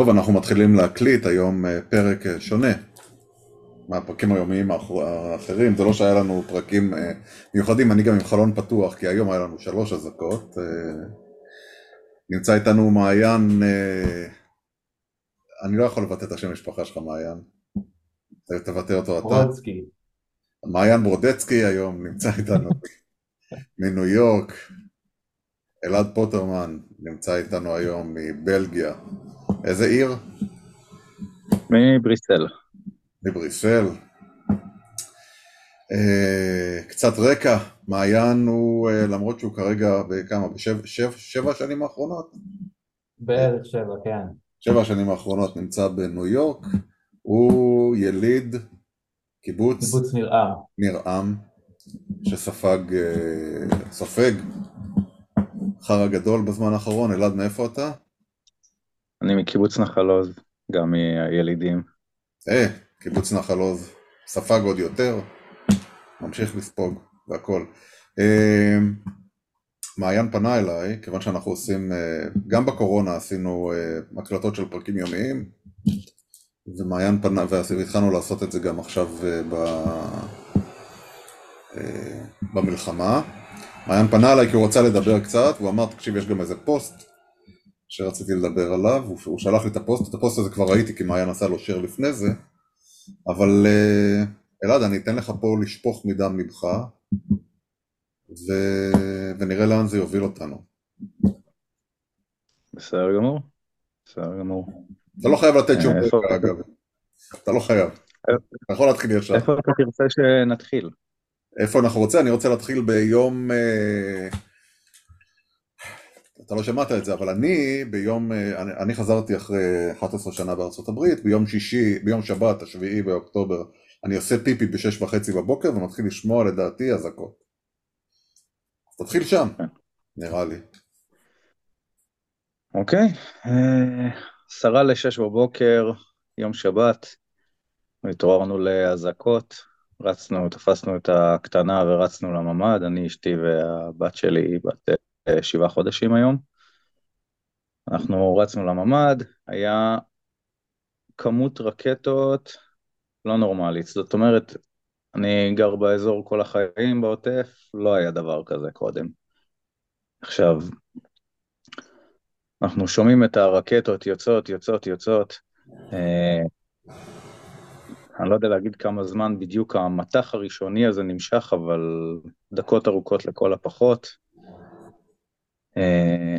טוב, אנחנו מתחילים להקליט היום אה, פרק אה, שונה מהפרקים היומיים האחרים, זה לא שהיה לנו פרקים אה, מיוחדים, אני גם עם חלון פתוח, כי היום היה לנו שלוש אזעקות. נמצא איתנו מעיין, אני לא יכול לבטא את השם משפחה שלך, מעיין. תבטא אותו אתה. ברודסקי. מעיין ברודצקי היום נמצא איתנו מניו יורק. אלעד פוטרמן נמצא איתנו היום מבלגיה. איזה עיר? מבריסל. מבריסל. Uh, קצת רקע, מעיין הוא, uh, למרות שהוא כרגע בכמה, בשבע בשב, שבע השנים האחרונות? בערך שבע, כן. שבע השנים האחרונות נמצא בניו יורק, הוא יליד קיבוץ, קיבוץ ניר-עם, ניר-עם, שספג, uh, סופג חרא גדול בזמן האחרון, אלעד מאיפה אתה? אני מקיבוץ נחל עוז, גם מהילידים. אה, קיבוץ נחל עוז, ספג עוד יותר, ממשיך לספוג והכל. אה, מעיין פנה אליי, כיוון שאנחנו עושים, אה, גם בקורונה עשינו אה, הקלטות של פרקים יומיים, ומעיין פנה, והתחלנו לעשות את זה גם עכשיו ב... במלחמה. מעיין פנה אליי כי הוא רצה לדבר קצת, והוא אמר, תקשיב, יש גם איזה פוסט שרציתי לדבר עליו, הוא, הוא שלח לי את הפוסט, את הפוסט הזה כבר ראיתי כי מעיין עשה לו שיר לפני זה, אבל אה, אלעד, אני אתן לך פה לשפוך מדם לבך, ו... ונראה לאן זה יוביל אותנו. בסדר גמור, בסדר גמור. אתה לא חייב לתת שום דבר, אגב. אתה לא חייב. אתה יכול להתחיל ישר. איפה אתה תרצה שנתחיל? איפה אנחנו רוצים? אני רוצה להתחיל ביום... אה, אתה לא שמעת את זה, אבל אני ביום, אה, אני, אני חזרתי אחרי 11 שנה בארצות הברית, ביום שישי, ביום שבת, השביעי באוקטובר, אני עושה פיפי בשש וחצי בבוקר ומתחיל לשמוע לדעתי אזעקות. תתחיל שם, נראה לי. אוקיי, אה, עשרה לשש בבוקר, יום שבת, התעוררנו לאזעקות, רצנו, תפסנו את הקטנה ורצנו לממ"ד, אני, אשתי והבת שלי בת אה, שבעה חודשים היום. אנחנו רצנו לממ"ד, היה כמות רקטות לא נורמלית, זאת אומרת, אני גר באזור כל החיים בעוטף, לא היה דבר כזה קודם. עכשיו, אנחנו שומעים את הרקטות יוצאות, יוצאות, יוצאות. אה, אני לא יודע להגיד כמה זמן בדיוק המטח הראשוני הזה נמשך, אבל דקות ארוכות לכל הפחות. אה,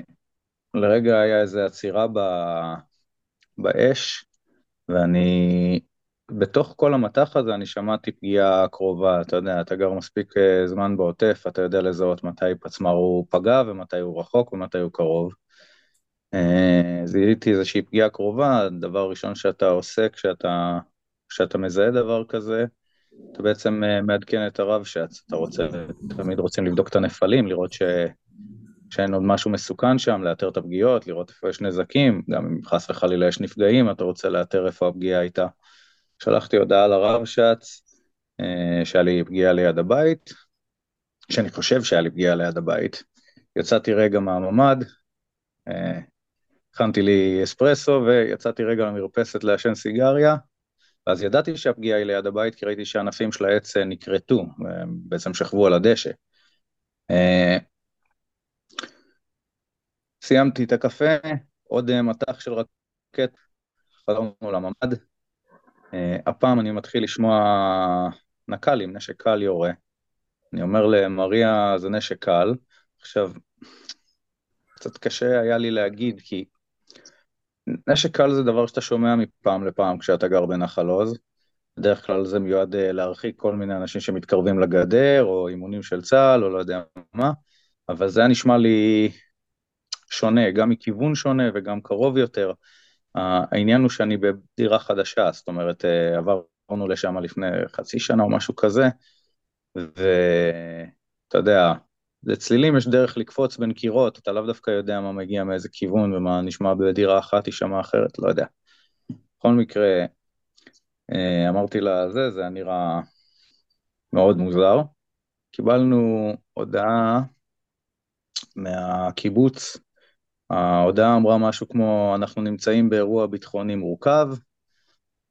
לרגע היה איזו עצירה ב... באש, ואני, בתוך כל המטח הזה אני שמעתי פגיעה קרובה, אתה יודע, אתה גר מספיק אה, זמן בעוטף, אתה יודע לזהות מתי פצמ"ר הוא פגע ומתי הוא רחוק ומתי הוא קרוב. אה, זיהיתי איזושהי פגיעה קרובה, דבר ראשון שאתה עושה כשאתה, כשאתה מזהה דבר כזה, אתה בעצם מעדכן את הרב שץ, אתה רוצה, תמיד רוצים לבדוק את הנפלים, לראות ש... שאין עוד משהו מסוכן שם, לאתר את הפגיעות, לראות איפה יש נזקים, גם אם חס וחלילה יש נפגעים, אתה רוצה לאתר איפה הפגיעה הייתה. שלחתי הודעה לרב שץ, אה, שהיה לי פגיעה ליד הבית, שאני חושב שהיה לי פגיעה ליד הבית. יצאתי רגע מהממ"ד, אה, הכנתי לי אספרסו ויצאתי רגע למרפסת לעשן סיגריה, ואז ידעתי שהפגיעה היא ליד הבית, כי ראיתי שהענפים של העץ אה, נכרתו, בעצם שכבו על הדשא. סיימתי את הקפה, עוד אה, מטח של רקט, חזרנו לממ"ד. אה, הפעם אני מתחיל לשמוע נק"לים, נשק קל יורה. אני אומר למריה, זה נשק קל. עכשיו, קצת קשה היה לי להגיד, כי נשק קל זה דבר שאתה שומע מפעם לפעם כשאתה גר בנחל עוז. בדרך כלל זה מיועד אה, להרחיק כל מיני אנשים שמתקרבים לגדר, או אימונים של צה"ל, או לא יודע מה, אבל זה היה נשמע לי שונה, גם מכיוון שונה וגם קרוב יותר. העניין הוא שאני בדירה חדשה, זאת אומרת, אה, עברנו לשם לפני חצי שנה או משהו כזה, ואתה יודע, לצלילים יש דרך לקפוץ בין קירות, אתה לאו דווקא יודע מה מגיע מאיזה כיוון ומה נשמע בדירה אחת יישמע אחרת, לא יודע. בכל מקרה, אה, אמרתי לה, זה, זה נראה מאוד מוזר. קיבלנו הודעה מהקיבוץ ההודעה אמרה משהו כמו, אנחנו נמצאים באירוע ביטחוני מורכב,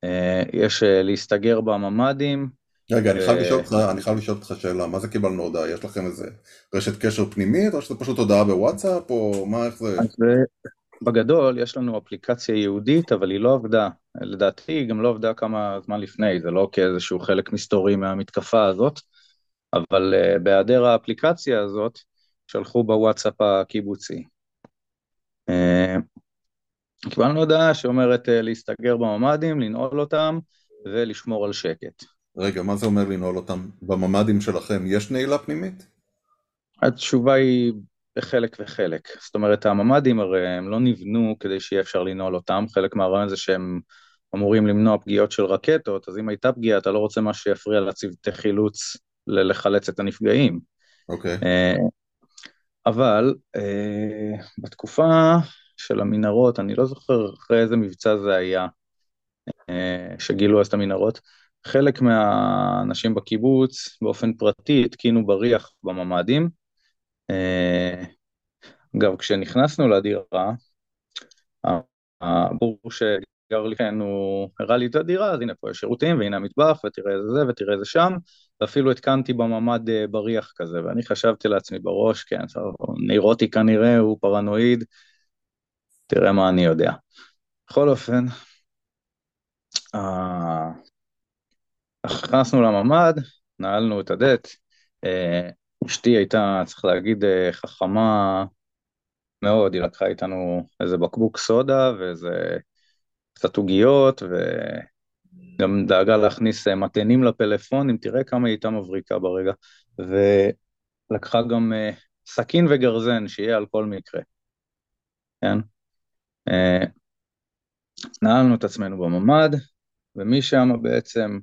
אה, יש אה, להסתגר בממ"דים. רגע, אני חייב לשאול אותך, אני חייב לשאול אותך שאלה, מה זה קיבלנו הודעה? יש לכם איזה רשת קשר פנימית, או שזה פשוט הודעה בוואטסאפ, או מה, איך זה? אז בגדול, יש לנו אפליקציה ייעודית, אבל היא לא עבדה. לדעתי, היא גם לא עבדה כמה זמן לפני, זה לא כאיזשהו חלק מסתורי מהמתקפה הזאת, אבל בהיעדר האפליקציה הזאת, שלחו בוואטסאפ הקיבוצי. קיבלנו הודעה שאומרת להסתגר בממ"דים, לנעול אותם ולשמור על שקט. רגע, מה זה אומר לנעול אותם? בממ"דים שלכם יש נעילה פנימית? התשובה היא בחלק וחלק. זאת אומרת, הממ"דים הרי הם לא נבנו כדי שיהיה אפשר לנעול אותם, חלק מהרעיון זה שהם אמורים למנוע פגיעות של רקטות, אז אם הייתה פגיעה אתה לא רוצה משהו שיפריע לצוותי חילוץ לחלץ את הנפגעים. אוקיי. Okay. אבל בתקופה של המנהרות, אני לא זוכר אחרי איזה מבצע זה היה, שגילו אז את המנהרות, חלק מהאנשים בקיבוץ באופן פרטי התקינו בריח בממ"דים. אגב, כשנכנסנו לדירה, הבור שגר לי כן, הוא הראה לי את הדירה, אז הנה פה יש שירותים, והנה המטבח, ותראה איזה זה, ותראה איזה שם, ואפילו התקנתי בממ"ד בריח כזה, ואני חשבתי לעצמי בראש, כן, נאירוטי כנראה, הוא פרנואיד, תראה מה אני יודע. בכל אופן, נכנסנו לממ"ד, נעלנו את הדלת, אשתי הייתה, צריך להגיד, חכמה מאוד, היא לקחה איתנו איזה בקבוק סודה ואיזה קצת עוגיות, וגם דאגה להכניס מתנים לפלאפונים, תראה כמה היא הייתה מבריקה ברגע, ולקחה גם סכין וגרזן, שיהיה על כל מקרה, כן? נעלנו את עצמנו בממ"ד, ומשם בעצם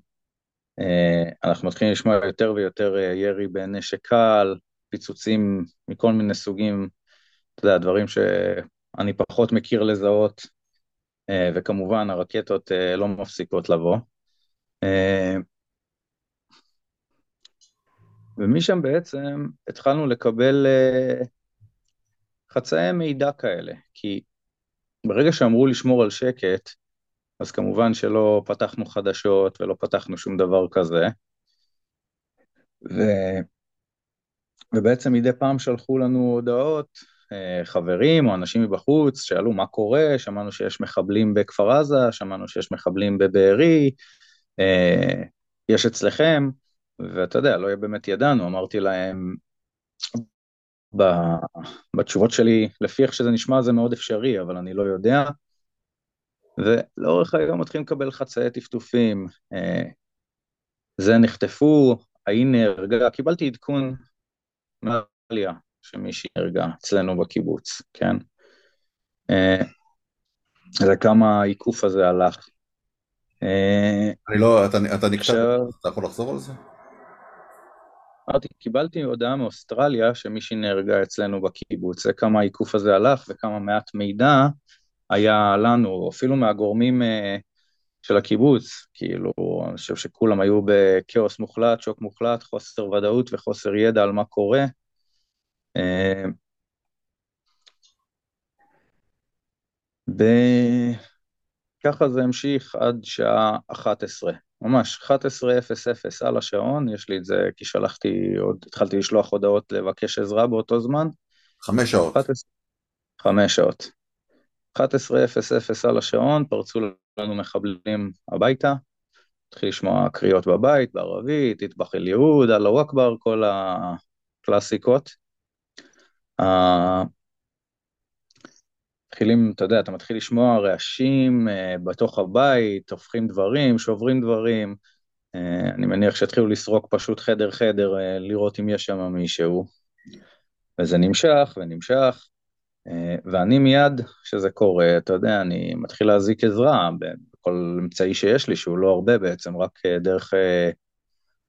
אנחנו מתחילים לשמוע יותר ויותר ירי בנשק קל, פיצוצים מכל מיני סוגים, אתה יודע, דברים שאני פחות מכיר לזהות, וכמובן הרקטות לא מפסיקות לבוא. ומשם בעצם התחלנו לקבל חצאי מידע כאלה, כי ברגע שאמרו לשמור על שקט, אז כמובן שלא פתחנו חדשות ולא פתחנו שום דבר כזה. ו... ובעצם מדי פעם שלחו לנו הודעות, חברים או אנשים מבחוץ, שאלו מה קורה, שמענו שיש מחבלים בכפר עזה, שמענו שיש מחבלים בבארי, יש אצלכם, ואתה יודע, לא באמת ידענו, אמרתי להם, בתשובות שלי, לפי איך שזה נשמע זה מאוד אפשרי, אבל אני לא יודע, ולאורך היום מתחילים לקבל חצאי טפטופים, זה נחטפו, ההיא נהרגה, קיבלתי עדכון מעליה שמישהי נהרגה אצלנו בקיבוץ, כן? זה כמה העיקוף הזה הלך. אני לא, אתה, אתה נקשב, אתה יכול לחזור על זה? אמרתי, קיבלתי הודעה מאוסטרליה שמישהי נהרגה אצלנו בקיבוץ, זה כמה העיקוף הזה הלך וכמה מעט מידע היה לנו, אפילו מהגורמים של הקיבוץ, כאילו, אני חושב שכולם היו בכאוס מוחלט, שוק מוחלט, חוסר ודאות וחוסר ידע על מה קורה. וככה זה המשיך עד שעה 11, ממש 11:00 על השעון, יש לי את זה כי שלחתי, עוד התחלתי לשלוח הודעות לבקש עזרה באותו זמן. חמש שעות. חמש שעות. 11:00 על השעון, פרצו לנו מחבלים הביתה, התחיל לשמוע קריאות בבית, בערבית, אטבח אל יהוד, אללהו אכבר, כל הקלאסיקות. מתחילים, אתה יודע, אתה מתחיל לשמוע רעשים בתוך הבית, הופכים דברים, שוברים דברים, אני מניח שהתחילו לסרוק פשוט חדר-חדר, לראות אם יש שם מישהו, וזה נמשך ונמשך. ואני מיד כשזה קורה, אתה יודע, אני מתחיל להזיק עזרה בכל אמצעי שיש לי, שהוא לא הרבה בעצם, רק דרך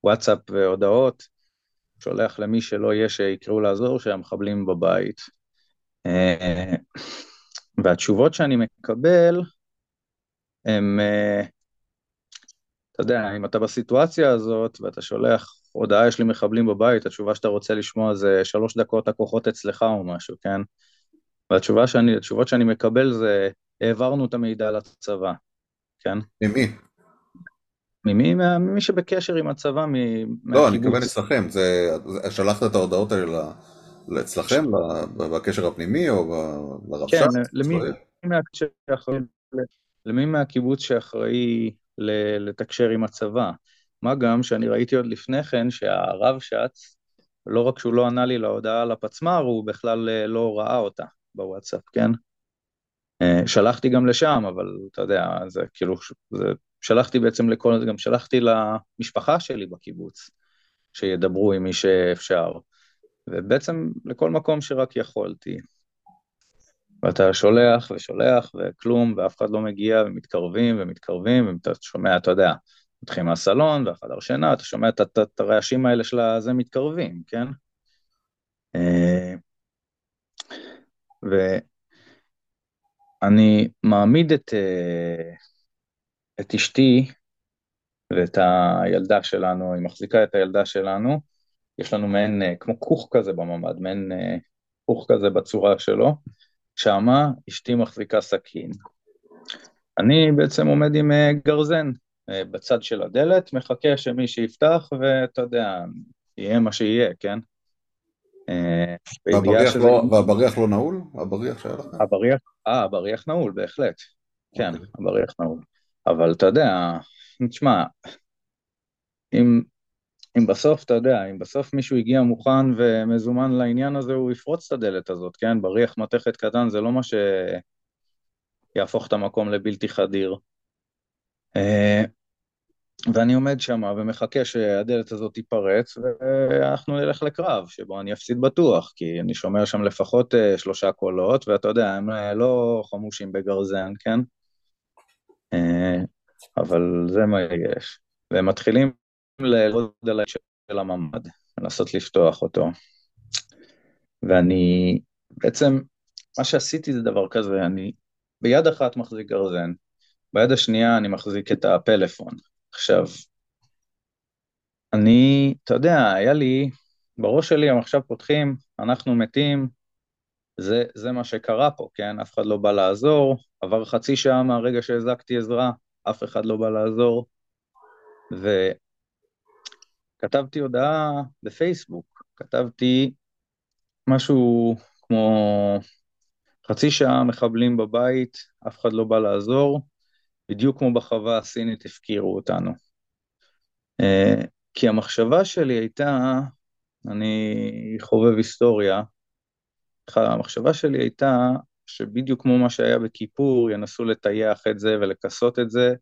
וואטסאפ והודעות, שולח למי שלא יהיה שיקראו לעזור שהמחבלים בבית. והתשובות שאני מקבל, הם, אתה יודע, אם אתה בסיטואציה הזאת ואתה שולח הודעה יש לי מחבלים בבית, התשובה שאתה רוצה לשמוע זה שלוש דקות הכוחות אצלך או משהו, כן? והתשובה שאני, שאני מקבל זה, העברנו את המידע לצבא, כן? ממי? ממי? ממי שבקשר עם הצבא, מ- לא, אני מתכוון. אצלכם, זה, שלחת את ההודעות האלה אצלכם, בקשר הפנימי או ב- לרבש"ץ? כן, למי, שאחראי- למי מהקיבוץ שאחראי ל- לתקשר עם הצבא. מה גם שאני ראיתי עוד לפני כן שהרב שץ, לא רק שהוא לא ענה לי להודעה על הפצמ"ר, הוא בכלל אה, לא ראה אותה בוואטסאפ, כן? אה, שלחתי גם לשם, אבל אתה יודע, זה כאילו, זה, שלחתי בעצם לכל, גם שלחתי למשפחה שלי בקיבוץ, שידברו עם מי שאפשר, ובעצם לכל מקום שרק יכולתי. ואתה שולח ושולח וכלום, ואף אחד לא מגיע, ומתקרבים ומתקרבים, ואתה שומע, אתה יודע, מתחילים מהסלון והחדר שינה, אתה שומע את הרעשים האלה של הזה מתקרבים, כן? אה, ואני מעמיד את, אה, את אשתי ואת הילדה שלנו, היא מחזיקה את הילדה שלנו, יש לנו מעין, אה, כמו כוך כזה בממ"ד, מעין אה, כוך כזה בצורה שלו, שמה אשתי מחזיקה סכין. אני בעצם עומד עם אה, גרזן בצד של הדלת, מחכה שמי שיפתח, ואתה יודע, יהיה מה שיהיה, כן? והבריח שזה... לא- והבריח לא נעול? הבריח שהיה לכם? הבריח, אה, הבריח נעול, בהחלט. כן, אוקיי. הבריח נעול. אבל אתה יודע, תשמע, אם, אם בסוף, אתה יודע, אם בסוף מישהו הגיע מוכן ומזומן לעניין הזה, הוא יפרוץ את הדלת הזאת, כן? בריח מתכת קטן זה לא מה שיהפוך את המקום לבלתי חדיר. אה, ואני עומד שם ומחכה שהדלת הזאת תיפרץ, ואנחנו נלך לקרב, שבו אני אפסיד בטוח, כי אני שומע שם לפחות אה, שלושה קולות, ואתה יודע, הם אה, לא חמושים בגרזן, כן? אה, אבל זה מה יש. והם מתחילים לעלות על האש של הממ"ד, לנסות לפתוח אותו. ואני, בעצם, מה שעשיתי זה דבר כזה, אני ביד אחת מחזיק גרזן, ביד השנייה אני מחזיק את הפלאפון. עכשיו, אני, אתה יודע, היה לי, בראש שלי הם עכשיו פותחים, אנחנו מתים, זה, זה מה שקרה פה, כן? אף אחד לא בא לעזור, עבר חצי שעה מהרגע שהזעקתי עזרה, אף אחד לא בא לעזור, וכתבתי הודעה בפייסבוק, כתבתי משהו כמו חצי שעה מחבלים בבית, אף אחד לא בא לעזור, בדיוק כמו בחווה הסינית הפקירו אותנו. אה, כי המחשבה שלי הייתה, אני חובב היסטוריה, המחשבה שלי הייתה שבדיוק כמו מה שהיה בכיפור, ינסו לטייח את זה ולכסות את זה.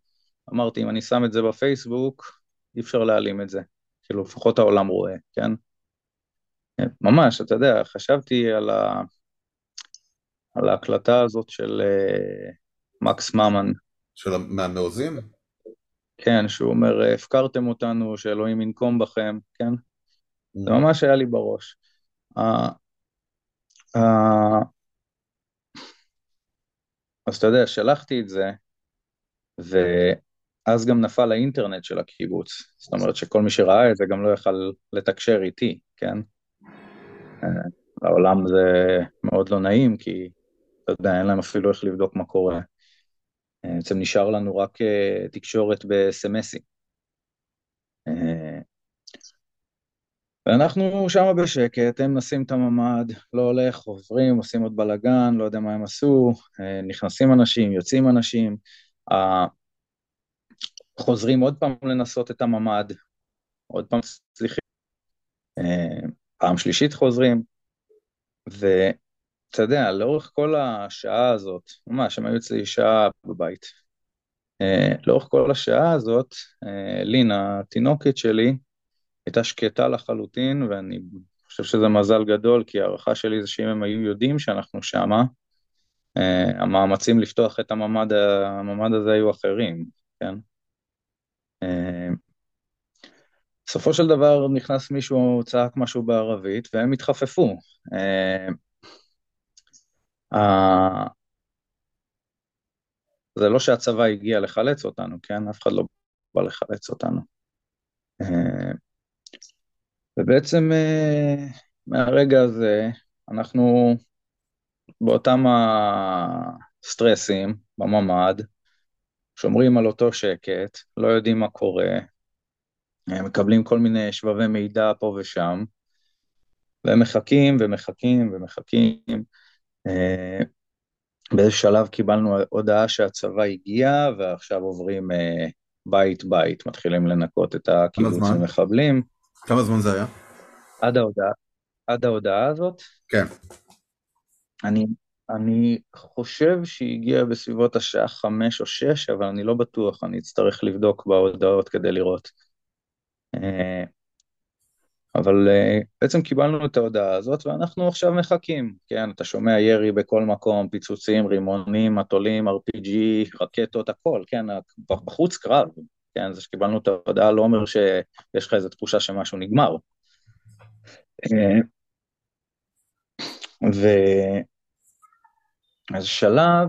אמרתי, אם אני שם את זה בפייסבוק, אי אפשר להעלים את זה. כאילו, לפחות העולם רואה, כן? ממש, אתה יודע, חשבתי על, ה... על ההקלטה הזאת של uh, מקס ממן, של מהמעוזים? כן, שהוא אומר, הפקרתם אותנו, שאלוהים ינקום בכם, כן? זה ממש היה לי בראש. ה- אז אתה יודע, שלחתי את זה, ואז גם נפל האינטרנט של הקיבוץ. זאת אומרת שכל מי שראה את זה גם לא יכל לתקשר איתי, כן? אה, לעולם זה מאוד לא נעים, כי אתה יודע, אין להם אפילו איך לבדוק מה קורה. אה, בעצם נשאר לנו רק תקשורת בסמסים. ואנחנו שם בשקט, הם נשים את הממ"ד, לא הולך, עוברים, עושים עוד בלאגן, לא יודע מה הם עשו, אה, נכנסים אנשים, יוצאים אנשים, אה, חוזרים עוד פעם לנסות את הממ"ד, עוד פעם סליחים, אה, פעם שלישית חוזרים, ואתה יודע, לאורך כל השעה הזאת, ממש, הם היו אצלי שעה בבית, לאורך כל השעה הזאת, לינה, התינוקת שלי, הייתה שקטה לחלוטין, ואני חושב שזה מזל גדול, כי ההערכה שלי זה שאם הם היו יודעים שאנחנו שמה, uh, המאמצים לפתוח את הממ"ד, הממ"ד הזה היו אחרים, כן? Uh, בסופו של דבר נכנס מישהו, צעק משהו בערבית, והם התחפפו. Uh, זה לא שהצבא הגיע לחלץ אותנו, כן? אף אחד לא בא לחלץ אותנו. ובעצם מהרגע הזה אנחנו באותם הסטרסים בממ"ד, שומרים על אותו שקט, לא יודעים מה קורה, מקבלים כל מיני שבבי מידע פה ושם, והם מחכים ומחכים ומחכים. אה, באיזה שלב קיבלנו הודעה שהצבא הגיע, ועכשיו עוברים אה, בית בית, מתחילים לנקות את הקיבוץ המחבלים. כמה זמן זה היה? עד ההודעה, עד ההודעה הזאת? כן. אני, אני חושב שהיא הגיעה בסביבות השעה חמש או שש, אבל אני לא בטוח, אני אצטרך לבדוק בהודעות כדי לראות. אה, אבל uh, בעצם קיבלנו את ההודעה הזאת ואנחנו עכשיו מחכים, כן, אתה שומע ירי בכל מקום, פיצוצים, רימונים, מטולים, RPG, רקטות, הכל, כן, בחוץ קרב, כן, זה שקיבלנו את ההודעה לא אומר שיש לך איזו תחושה שמשהו נגמר. ואיזה שלב,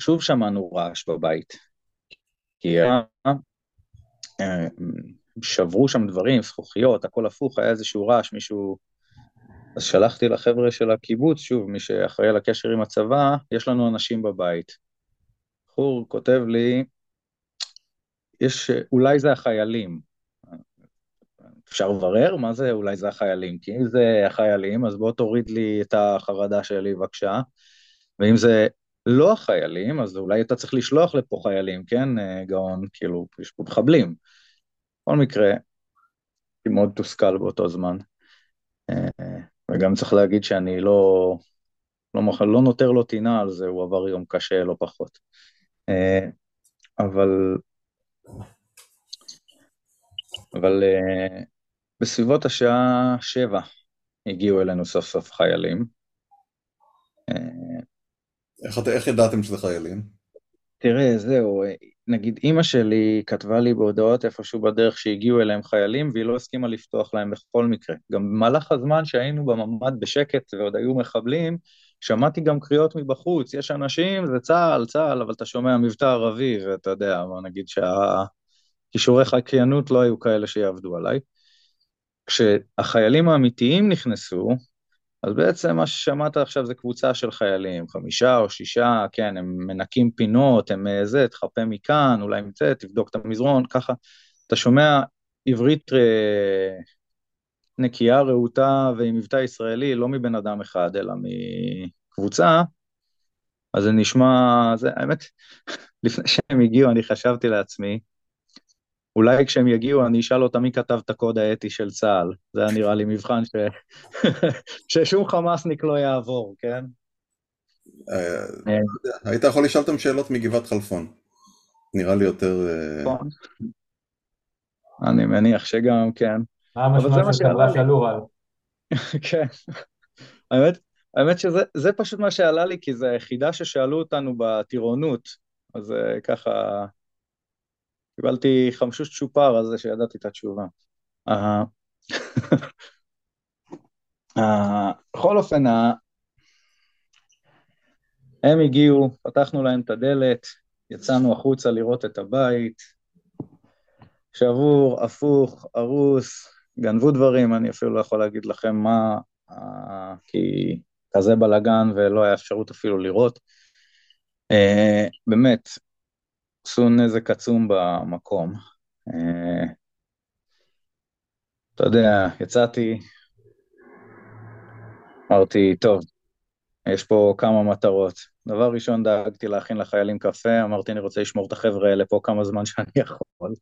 שוב שמענו רעש בבית, כי אה, שברו שם דברים, זכוכיות, הכל הפוך, היה איזשהו רעש, מישהו... אז שלחתי לחבר'ה של הקיבוץ, שוב, מי שאחראי על הקשר עם הצבא, יש לנו אנשים בבית. בחור כותב לי, יש, אולי זה החיילים. אפשר לברר מה זה אולי זה החיילים, כי אם זה החיילים, אז בוא תוריד לי את החרדה שלי בבקשה, ואם זה לא החיילים, אז אולי אתה צריך לשלוח לפה חיילים, כן, גאון, כאילו, יש פה מחבלים. בכל מקרה, הייתי מאוד תוסכל באותו זמן. אה, וגם צריך להגיד שאני לא, לא, לא נותר לו טינה על זה, הוא עבר יום קשה לא פחות. אה, אבל, אבל אה, בסביבות השעה שבע הגיעו אלינו סוף סוף חיילים. איך, איך ידעתם שזה חיילים? תראה, זהו, נגיד אימא שלי כתבה לי בהודעות איפשהו בדרך שהגיעו אליהם חיילים והיא לא הסכימה לפתוח להם בכל מקרה. גם במהלך הזמן שהיינו בממ"ד בשקט ועוד היו מחבלים, שמעתי גם קריאות מבחוץ, יש אנשים, זה צה"ל, צה"ל, אבל אתה שומע מבטא ערבי ואתה יודע, בוא נגיד שהכישורי חקיינות לא היו כאלה שיעבדו עליי. כשהחיילים האמיתיים נכנסו, אז בעצם מה ששמעת עכשיו זה קבוצה של חיילים, חמישה או שישה, כן, הם מנקים פינות, הם אה, זה, תחפה מכאן, אולי זה, תבדוק את המזרון, ככה. אתה שומע עברית אה, נקייה, רהוטה ועם מבטא ישראלי, לא מבן אדם אחד, אלא מקבוצה, אז זה נשמע, זה, האמת, לפני שהם הגיעו אני חשבתי לעצמי, אולי כשהם יגיעו אני אשאל אותם מי כתב את הקוד האתי של צה"ל. זה היה נראה לי מבחן ש... ששום חמאסניק לא יעבור, כן? אה. היית יכול לשאול אותם שאלות מגבעת חלפון. נראה לי יותר... אה, נכון. אני מניח שגם, כן. מה המשמעות של טבלה של אורל? כן. האמת, האמת שזה פשוט מה שעלה לי, כי זו היחידה ששאלו אותנו בטירונות, אז ככה קיבלתי חמשוש צ'ופר על זה שידעתי את התשובה. אה, אה, בכל אופן, הם הגיעו, פתחנו להם את הדלת, יצאנו החוצה לראות את הבית, שבור, הפוך, הרוס, גנבו דברים, אני אפילו לא יכול להגיד לכם מה, אה, כי כזה בלאגן ולא היה אפשרות אפילו לראות. באמת, עשו נזק עצום במקום. אה, אתה יודע, יצאתי, אמרתי, טוב, יש פה כמה מטרות. דבר ראשון, דאגתי להכין לחיילים קפה, אמרתי, אני רוצה לשמור את החבר'ה האלה פה כמה זמן שאני יכול.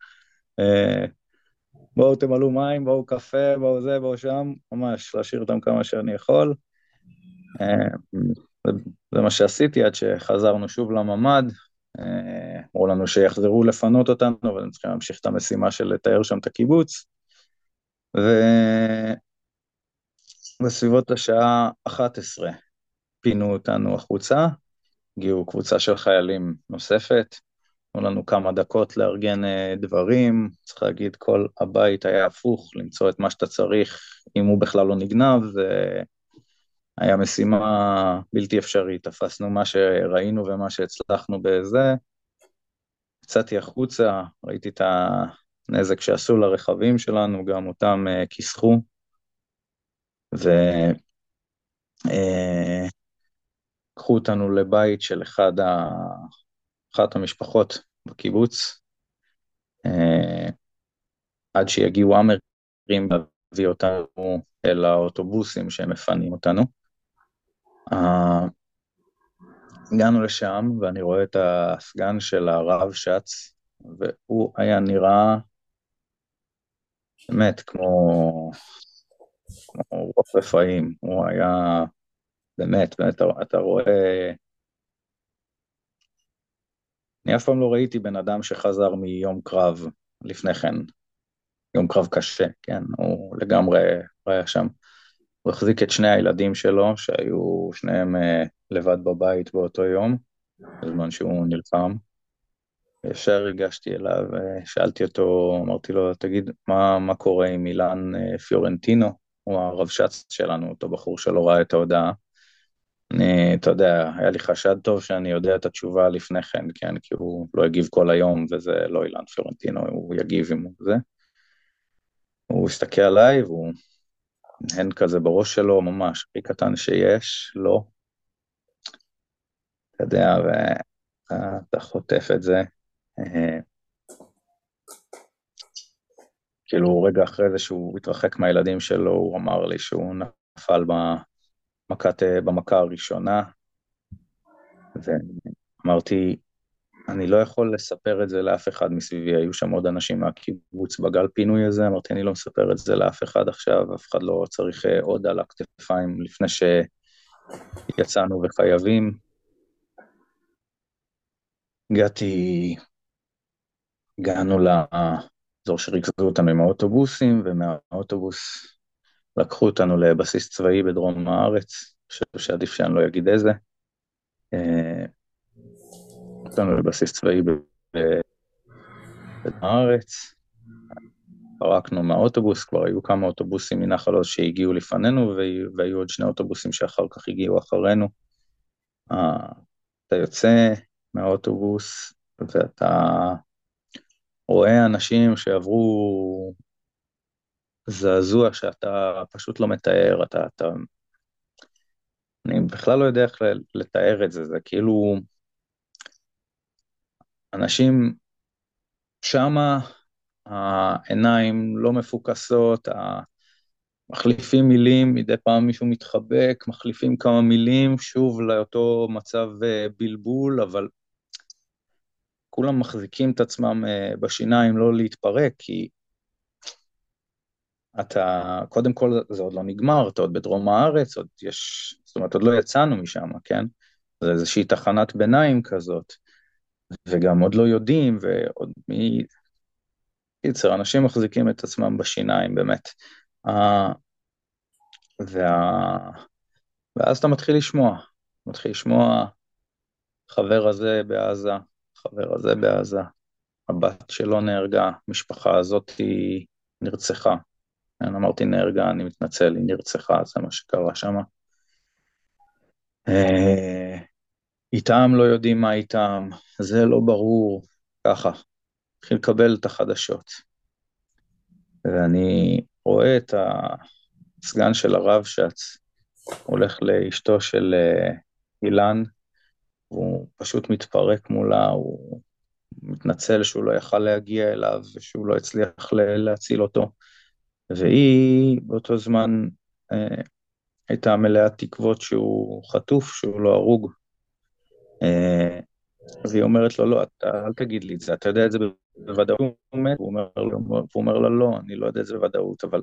אה, בואו תמלאו מים, בואו קפה, בואו זה, בואו שם, ממש, להשאיר אותם כמה שאני יכול. אה, זה מה שעשיתי עד שחזרנו שוב לממ"ד, אמרו לנו שיחזרו לפנות אותנו, אבל הם צריכים להמשיך את המשימה של לתאר שם את הקיבוץ. ובסביבות השעה 11 פינו אותנו החוצה, הגיעו קבוצה של חיילים נוספת, תנו לנו כמה דקות לארגן אה, דברים, צריך להגיד, כל הבית היה הפוך, למצוא את מה שאתה צריך, אם הוא בכלל לא נגנב, זה היה משימה בלתי אפשרית, תפסנו מה שראינו ומה שהצלחנו בזה, יצאתי החוצה, ראיתי את הנזק שעשו לרכבים שלנו, גם אותם uh, כיסחו, ו... Uh, לקחו אותנו לבית של אחד ה... אחת המשפחות בקיבוץ, אה, עד שיגיעו אמרים להביא אותנו אל האוטובוסים שהם מפנים אותנו. Uh, הגענו לשם ואני רואה את הסגן של הרב שץ, והוא היה נראה באמת כמו, כמו רוף רפאים, הוא היה באמת, באמת, אתה רואה... אני אף פעם לא ראיתי בן אדם שחזר מיום קרב לפני כן, יום קרב קשה, כן, הוא לגמרי היה שם. הוא החזיק את שני הילדים שלו, שהיו שניהם uh, לבד בבית באותו יום, בזמן שהוא נלחם. ישר הגשתי אליו, שאלתי אותו, אמרתי לו, תגיד, מה, מה קורה עם אילן uh, פיורנטינו? הוא הרבש"ץ שלנו, אותו בחור שלא ראה את ההודעה. אני, אתה יודע, היה לי חשד טוב שאני יודע את התשובה לפני כן, כן, כי הוא לא הגיב כל היום, וזה לא אילן פיורנטינו, הוא יגיב הוא זה. הוא הסתכל עליי והוא הנד כזה בראש שלו, ממש, הכי קטן שיש, לא. אתה יודע, ואתה חוטף את זה. אה, כאילו, רגע אחרי זה שהוא התרחק מהילדים שלו, הוא אמר לי שהוא נפל במכת, במכה הראשונה, ואמרתי, אני לא יכול לספר את זה לאף אחד מסביבי, היו שם עוד אנשים מהקיבוץ בגל פינוי הזה, אמרתי, אני לא מספר את זה לאף אחד עכשיו, אף אחד לא צריך אה, עוד על הכתפיים לפני שיצאנו וחייבים. הגעתי, הגענו לאזור שריכזו אותנו עם האוטובוסים, ומהאוטובוס לקחו אותנו לבסיס צבאי בדרום הארץ, חושב שעדיף שאני לא אגיד איזה. אה, אותנו לבסיס צבאי בארץ, פרקנו מהאוטובוס, כבר היו כמה אוטובוסים מנחל עוז שהגיעו לפנינו, והיו עוד שני אוטובוסים שאחר כך הגיעו אחרינו. אתה יוצא מהאוטובוס ואתה רואה אנשים שעברו זעזוע שאתה פשוט לא מתאר, אתה, אתה... אני בכלל לא יודע איך לתאר את זה, זה כאילו... אנשים שמה, העיניים לא מפוקסות, מחליפים מילים, מדי פעם מישהו מתחבק, מחליפים כמה מילים, שוב לאותו מצב אה, בלבול, אבל כולם מחזיקים את עצמם אה, בשיניים לא להתפרק, כי אתה, קודם כל זה עוד לא נגמר, אתה עוד בדרום הארץ, עוד יש, זאת אומרת, עוד לא יצאנו משם, כן? זה איזושהי תחנת ביניים כזאת. וגם עוד לא יודעים, ועוד מי... קיצר, אנשים מחזיקים את עצמם בשיניים, באמת. Uh, וה... ואז אתה מתחיל לשמוע, מתחיל לשמוע חבר הזה בעזה, חבר הזה בעזה, הבת שלו נהרגה, המשפחה הזאת היא נרצחה. אני אמרתי נהרגה, אני מתנצל, היא נרצחה, זה מה שקרה שם. Uh, איתם לא יודעים מה איתם, זה לא ברור, ככה. התחיל לקבל את החדשות. ואני רואה את הסגן של הרב שץ, הולך לאשתו של אה, אילן, והוא פשוט מתפרק מולה, הוא מתנצל שהוא לא יכל להגיע אליו ושהוא לא הצליח להציל אותו. והיא באותו זמן אה, הייתה מלאה תקוות שהוא חטוף, שהוא לא הרוג, אה, והיא אומרת לו, לא, אתה, אל תגיד לי את זה, אתה יודע את זה בוודאות, הוא אומר, הוא אומר לה, לא, אני לא יודע את זה בוודאות, אבל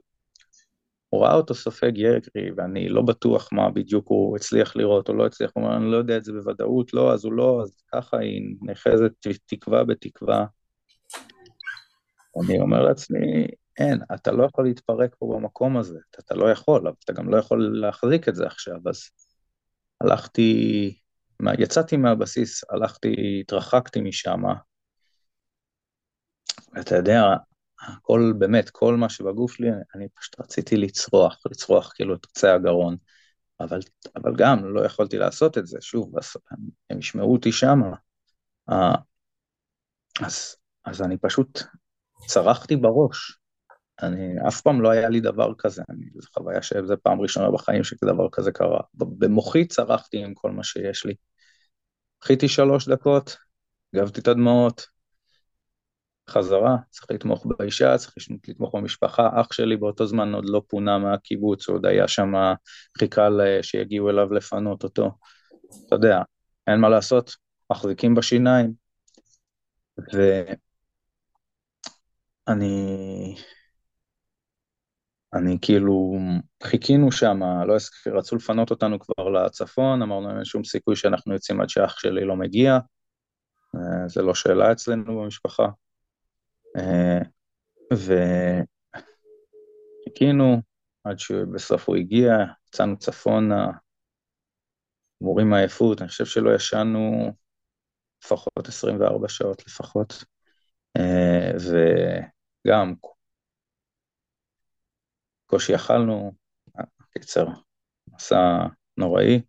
הוא ראה אותו סופג ירי, ואני לא בטוח מה בדיוק הוא הצליח לראות או לא הצליח, הוא אומר, אני לא יודע את זה בוודאות, לא, אז הוא לא, אז ככה היא נחזת תקווה בתקווה. אני אומר לעצמי, אין, אתה לא יכול להתפרק פה במקום הזה, אתה לא יכול, אבל אתה גם לא יכול להחזיק את זה עכשיו, אז הלכתי יצאתי מהבסיס, הלכתי, התרחקתי משם, ואתה יודע, הכל, באמת, כל מה שבגוף שלי, אני פשוט רציתי לצרוח, לצרוח כאילו את קצה הגרון, אבל, אבל גם לא יכולתי לעשות את זה, שוב, אז, הם ישמעו אותי שם. אז, אז אני פשוט צרחתי בראש, אני, אף פעם לא היה לי דבר כזה, אני, זו חוויה שזו פעם ראשונה בחיים שדבר כזה קרה. במוחי צרחתי עם כל מה שיש לי. חיתי שלוש דקות, הגבתי את הדמעות, חזרה, צריך לתמוך באישה, צריך לתמוך במשפחה. אח שלי באותו זמן עוד לא פונה מהקיבוץ, הוא עוד היה שם, חיכה שיגיעו אליו לפנות אותו. אתה יודע, אין מה לעשות, מחזיקים בשיניים. ואני... אני כאילו, חיכינו שם, לא רצו לפנות אותנו כבר לצפון, אמרנו אין שום סיכוי שאנחנו יוצאים עד שאח שלי לא מגיע, אה, זה לא שאלה אצלנו במשפחה. אה, וחיכינו עד שבסוף הוא הגיע, יצאנו צפונה, גמורים מעייפות, אני חושב שלא ישנו לפחות 24 שעות לפחות, אה, וגם קושי אכלנו, קיצר, מסע נוראי.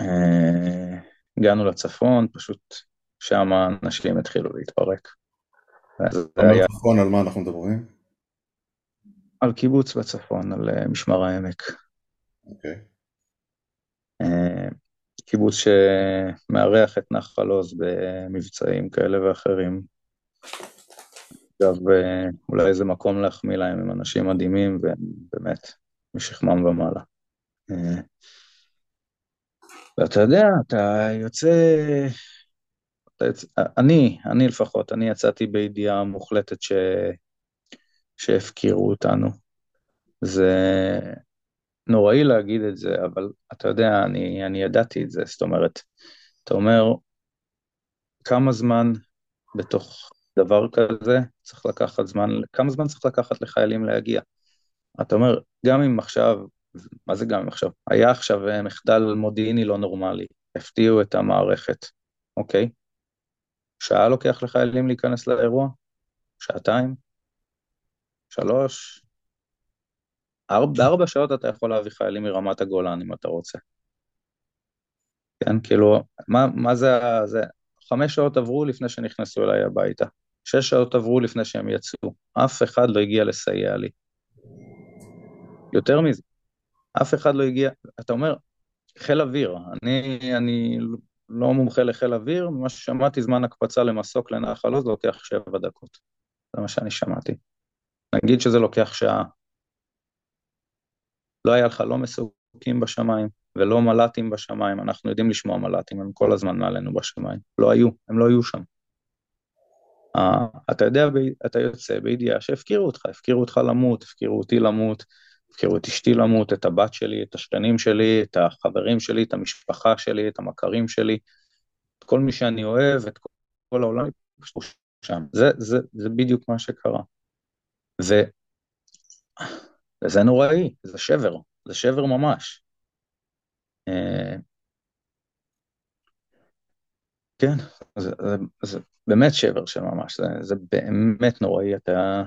אה, הגענו לצפון, פשוט שם אנשים התחילו להתפרק. היה... בצפון על מה אנחנו מדברים? על קיבוץ בצפון, על אה, משמר העמק. אוקיי. אה, קיבוץ שמארח את נחל עוז במבצעים כאלה ואחרים. אגב, אולי איזה מקום להחמיא להם, הם אנשים מדהימים והם באמת משכמם ומעלה. ואתה יודע, אתה יוצא אני, אני לפחות, אני יצאתי בידיעה מוחלטת ש... שהפקירו אותנו. זה נוראי להגיד את זה, אבל אתה יודע, אני, אני ידעתי את זה, זאת אומרת, אתה אומר, כמה זמן בתוך דבר כזה צריך לקחת זמן, כמה זמן צריך לקחת לחיילים להגיע? אתה אומר, גם אם עכשיו, מה זה גם אם עכשיו? היה עכשיו מחדל מודיעיני לא נורמלי, הפתיעו את המערכת, אוקיי? שעה לוקח לחיילים להיכנס לאירוע? שעתיים? שלוש? ארבע, בארבע שעות אתה יכול להביא חיילים מרמת הגולן אם אתה רוצה. כן, כאילו, מה, מה זה, זה, חמש שעות עברו לפני שנכנסו אליי הביתה, שש שעות עברו לפני שהם יצאו, אף אחד לא הגיע לסייע לי. יותר מזה, אף אחד לא הגיע, אתה אומר, חיל אוויר, אני, אני לא מומחה לחיל אוויר, ממה ששמעתי זמן הקפצה למסוק לנחל עוז לוקח שבע דקות. זה מה שאני שמעתי. נגיד שזה לוקח שעה. לא היה לך לא מסוקים בשמיים ולא מל"טים בשמיים, אנחנו יודעים לשמוע מל"טים, הם כל הזמן מעלינו בשמיים. לא היו, הם לא היו שם. Uh, אתה יודע, אתה יוצא בידיעה שהפקירו אותך, הפקירו אותך למות, הפקירו אותי למות, הפקירו את אשתי למות, את הבת שלי, את השכנים שלי, את החברים שלי, את המשפחה שלי, את המכרים שלי, את כל מי שאני אוהב, את כל העולם, שם. זה, זה, זה בדיוק מה שקרה. ו... וזה נוראי, זה שבר, זה שבר ממש. אה, כן, זה, זה, זה באמת שבר של ממש, זה, זה באמת נוראי, אתה...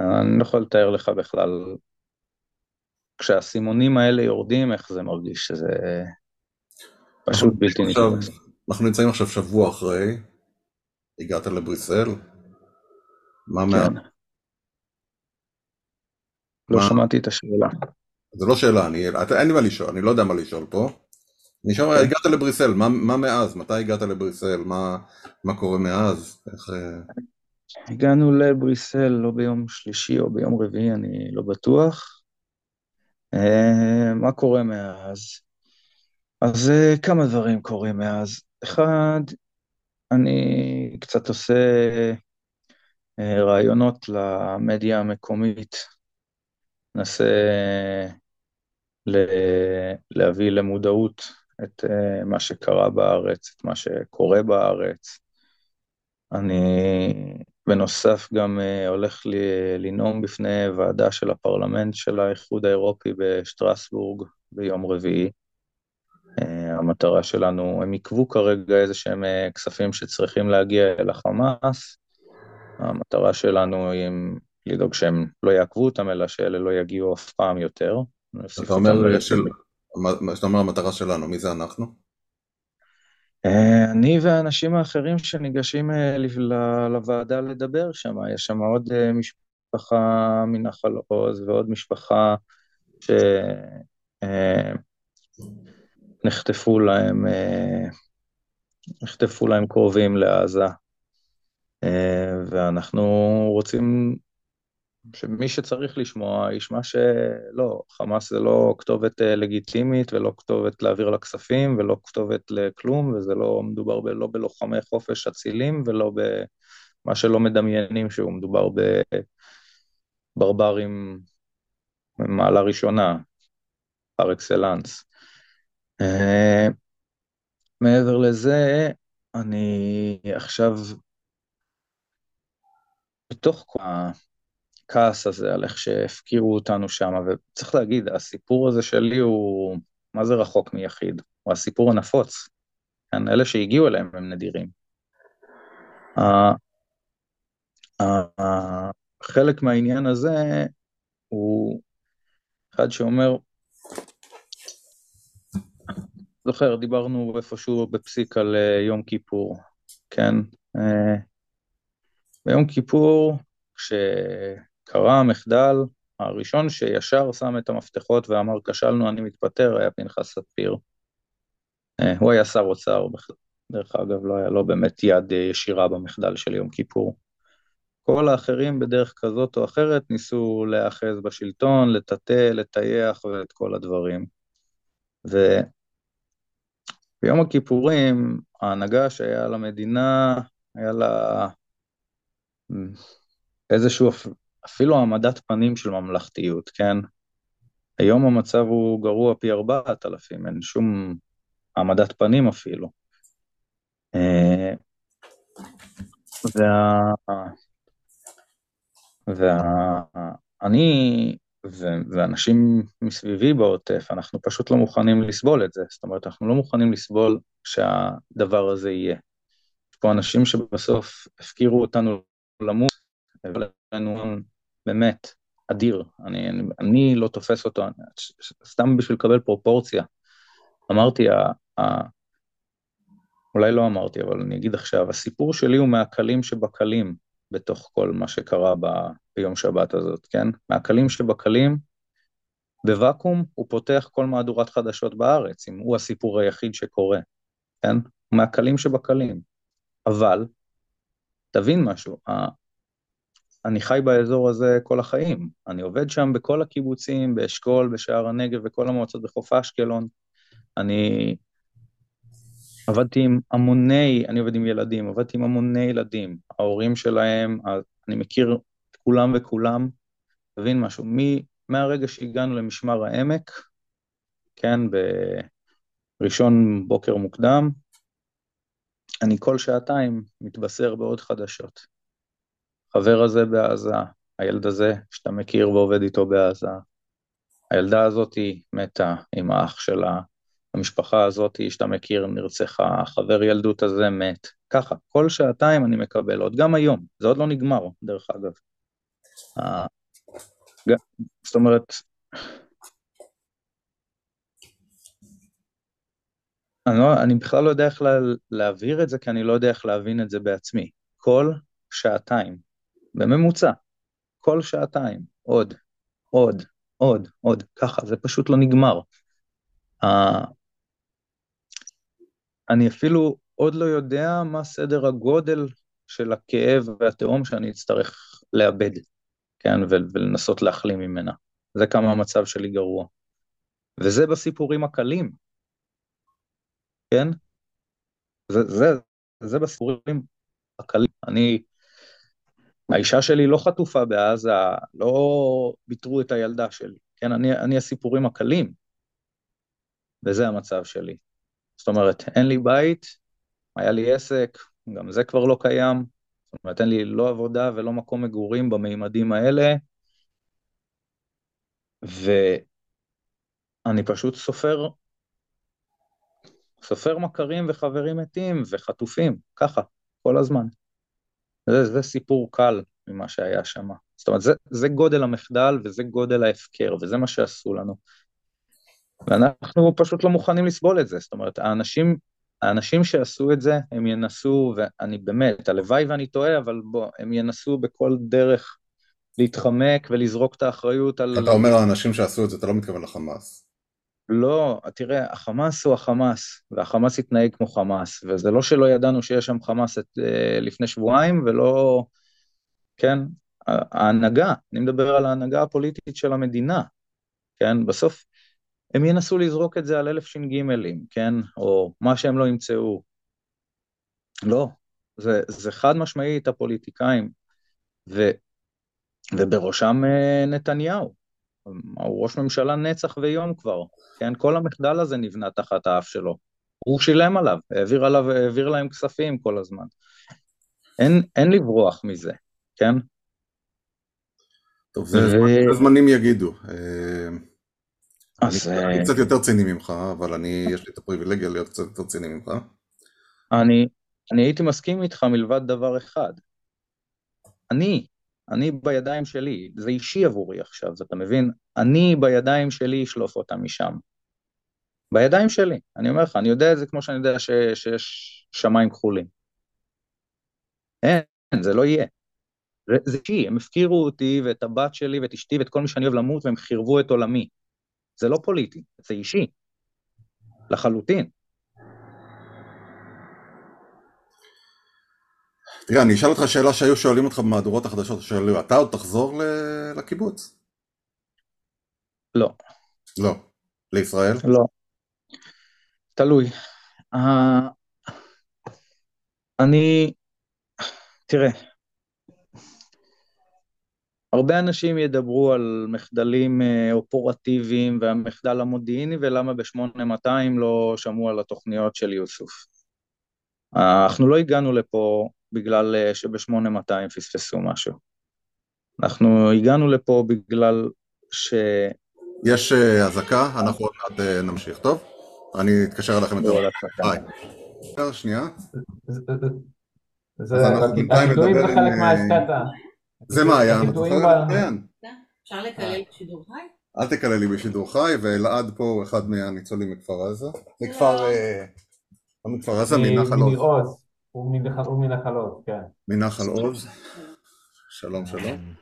אני לא יכול לתאר לך בכלל כשהסימונים האלה יורדים, איך זה מרגיש, שזה פשוט בלתי נתפס. אנחנו נמצאים עכשיו שבוע אחרי, הגעת לבריסל, מה כן. מה... לא מה... שמעתי את השאלה. זה לא שאלה, אני, אין לי מה לשאול, אני לא יודע מה לשאול פה. אני שואל, כן. הגעת לבריסל, מה, מה מאז? מתי הגעת לבריסל? מה, מה קורה מאז? איך... אה? הגענו לבריסל לא ביום שלישי או ביום רביעי, אני לא בטוח. אה, מה קורה מאז? אז אה, כמה דברים קורים מאז. אחד, אני קצת עושה רעיונות למדיה המקומית, מנסה להביא למודעות את מה שקרה בארץ, את מה שקורה בארץ. אני בנוסף גם uh, הולך לי, לנאום בפני ועדה של הפרלמנט של האיחוד האירופי בשטרסבורג ביום רביעי. Uh, המטרה שלנו, הם עיכבו כרגע איזה שהם uh, כספים שצריכים להגיע אל החמאס. המטרה שלנו היא לדאוג שהם לא יעכבו אותם, אלא שאלה לא יגיעו אף פעם יותר. אתה אומר, של... אתה אומר המטרה שלנו, מי זה אנחנו? אה, אני והאנשים האחרים שניגשים אה, לוועדה לדבר שם, יש שם עוד אה, משפחה מנחל עוז ועוד משפחה שנחטפו להם, נחטפו להם קרובים לעזה, ואנחנו רוצים שמי שצריך לשמוע ישמע שלא, חמאס זה לא כתובת אה, לגיטימית ולא כתובת להעביר לה כספים ולא כתובת לכלום, וזה לא מדובר ב, לא בלוחמי חופש אצילים ולא במה שלא מדמיינים שהוא מדובר בברברים ממעלה ראשונה, פר אקסלנס. אה, מעבר לזה, אני עכשיו בתוך הכעס הזה על איך שהפקירו אותנו שם, וצריך להגיד, הסיפור הזה שלי הוא, מה זה רחוק מיחיד? הוא הסיפור הנפוץ. כן, אלה שהגיעו אליהם הם נדירים. חלק מהעניין הזה הוא אחד שאומר, זוכר, דיברנו איפשהו בפסיק על אה, יום כיפור, כן? אה, ביום כיפור, כש... קרה המחדל, הראשון שישר שם את המפתחות ואמר כשלנו, אני מתפטר, היה פנחס ספיר. אה, הוא היה שר אוצר, דרך אגב, לא היה לו באמת יד אה, ישירה במחדל של יום כיפור. כל האחרים בדרך כזאת או אחרת ניסו להיאחז בשלטון, לטאטא, לטייח ואת כל הדברים. וביום הכיפורים, ההנהגה שהיה למדינה, היה לה איזשהו אפילו העמדת פנים של ממלכתיות, כן? היום המצב הוא גרוע פי ארבעת אלפים, אין שום העמדת פנים אפילו. אה, וה... ואני ו... ואנשים מסביבי בעוטף, אנחנו פשוט לא מוכנים לסבול את זה. זאת אומרת, אנחנו לא מוכנים לסבול שהדבר הזה יהיה. יש פה אנשים שבסוף הפקירו אותנו למות, ולנו באמת אדיר, אני, אני, אני לא תופס אותו, סתם בשביל לקבל פרופורציה. אמרתי, ה, ה, אולי לא אמרתי, אבל אני אגיד עכשיו, הסיפור שלי הוא מהקלים שבקלים בתוך כל מה שקרה ב, ביום שבת הזאת, כן? מהקלים שבקלים, בוואקום הוא פותח כל מהדורת חדשות בארץ, אם הוא הסיפור היחיד שקורה, כן? מהקלים שבקלים. אבל, תבין משהו, אני חי באזור הזה כל החיים. אני עובד שם בכל הקיבוצים, באשכול, בשער הנגב, וכל המועצות בחוף אשקלון. אני עבדתי עם המוני, אני עובד עם ילדים, עבדתי עם המוני ילדים. ההורים שלהם, אני מכיר את כולם וכולם. תבין משהו, מ, מהרגע שהגענו למשמר העמק, כן, בראשון בוקר מוקדם, אני כל שעתיים מתבשר בעוד חדשות. החבר הזה בעזה, הילד הזה שאתה מכיר ועובד איתו בעזה, הילדה הזאתי מתה עם האח שלה, המשפחה הזאתי שאתה מכיר נרצחה, חבר ילדות הזה מת, ככה, כל שעתיים אני מקבל עוד, גם היום, זה עוד לא נגמר, דרך אגב. זאת אומרת, אני, לא, אני בכלל לא יודע איך לה, להעביר את זה, כי אני לא יודע איך להבין את זה בעצמי. כל שעתיים בממוצע, כל שעתיים, עוד, עוד, עוד, עוד, ככה, זה פשוט לא נגמר. Uh, אני אפילו עוד לא יודע מה סדר הגודל של הכאב והתהום שאני אצטרך לאבד, כן, ולנסות להחלים ממנה. זה כמה המצב שלי גרוע. וזה בסיפורים הקלים, כן? זה, זה, זה בסיפורים הקלים. אני האישה שלי לא חטופה בעזה, לא ביטרו את הילדה שלי, כן? אני, אני הסיפורים הקלים, וזה המצב שלי. זאת אומרת, אין לי בית, היה לי עסק, גם זה כבר לא קיים, זאת אומרת, אין לי לא עבודה ולא מקום מגורים במימדים האלה, ואני פשוט סופר, סופר מכרים וחברים מתים וחטופים, ככה, כל הזמן. זה, זה סיפור קל ממה שהיה שם. זאת אומרת, זה, זה גודל המחדל וזה גודל ההפקר, וזה מה שעשו לנו. ואנחנו פשוט לא מוכנים לסבול את זה. זאת אומרת, האנשים האנשים שעשו את זה, הם ינסו, ואני באמת, הלוואי ואני טועה, אבל בוא, הם ינסו בכל דרך להתחמק ולזרוק את האחריות על... אתה אומר האנשים שעשו את זה, אתה לא מתכוון לחמאס. לא, תראה, החמאס הוא החמאס, והחמאס התנהג כמו חמאס, וזה לא שלא ידענו שיש שם חמאס את, אה, לפני שבועיים, ולא... כן, ההנהגה, אני מדבר על ההנהגה הפוליטית של המדינה, כן, בסוף הם ינסו לזרוק את זה על אלף ש"גים, כן, או מה שהם לא ימצאו. לא, זה, זה חד משמעית הפוליטיקאים, ו, ובראשם אה, נתניהו. הוא ראש ממשלה נצח ויום כבר, כן? כל המחדל הזה נבנה תחת האף שלו. הוא שילם עליו, העביר, עליו, העביר להם כספים כל הזמן. אין, אין לברוח מזה, כן? טוב, זה ו... זמנים יגידו. אה, אז... אני, אני אה, קצת יותר ציני ממך, אבל אני, יש לי את הפריבילגיה להיות קצת יותר ציני ממך. אני, אני הייתי מסכים איתך מלבד דבר אחד. אני אני בידיים שלי, זה אישי עבורי עכשיו, אתה מבין? אני בידיים שלי אשלוף אותם משם. בידיים שלי, אני אומר לך, אני יודע את זה כמו שאני יודע ש, שיש שמיים כחולים. אין, זה לא יהיה. זה אישי, הם הפקירו אותי ואת הבת שלי ואת אשתי ואת כל מי שאני אוהב למות והם חירבו את עולמי. זה לא פוליטי, זה אישי. לחלוטין. תראה, אני אשאל אותך שאלה שהיו שואלים אותך במהדורות החדשות, שאלו, אתה עוד תחזור לקיבוץ? לא. לא. לישראל? לא. תלוי. Uh, אני, תראה, הרבה אנשים ידברו על מחדלים אה, אופרטיביים והמחדל המודיעיני ולמה ב-8200 לא שמעו על התוכניות של יוסוף. אנחנו לא הגענו לפה בגלל אה, שב-8200 פספסו משהו. אנחנו הגענו לפה בגלל ש... יש אה, אזעקה, אנחנו עוד מעט אה, נמשיך, טוב? אני אתקשר אליכם יותר. ביי. שנייה. זה, חלק מהאסתטה. זה מעיין, את זוכרת? אפשר לקלל בשידור חי? אל תקלל לי בשידור חי, ואלעד פה הוא אחד מהניצולים מכפר עזה. מכפר... לא מכפר עזה, מנחל עוז. הוא מנחל עוז, כן. מנחל עוז. שלום שלום.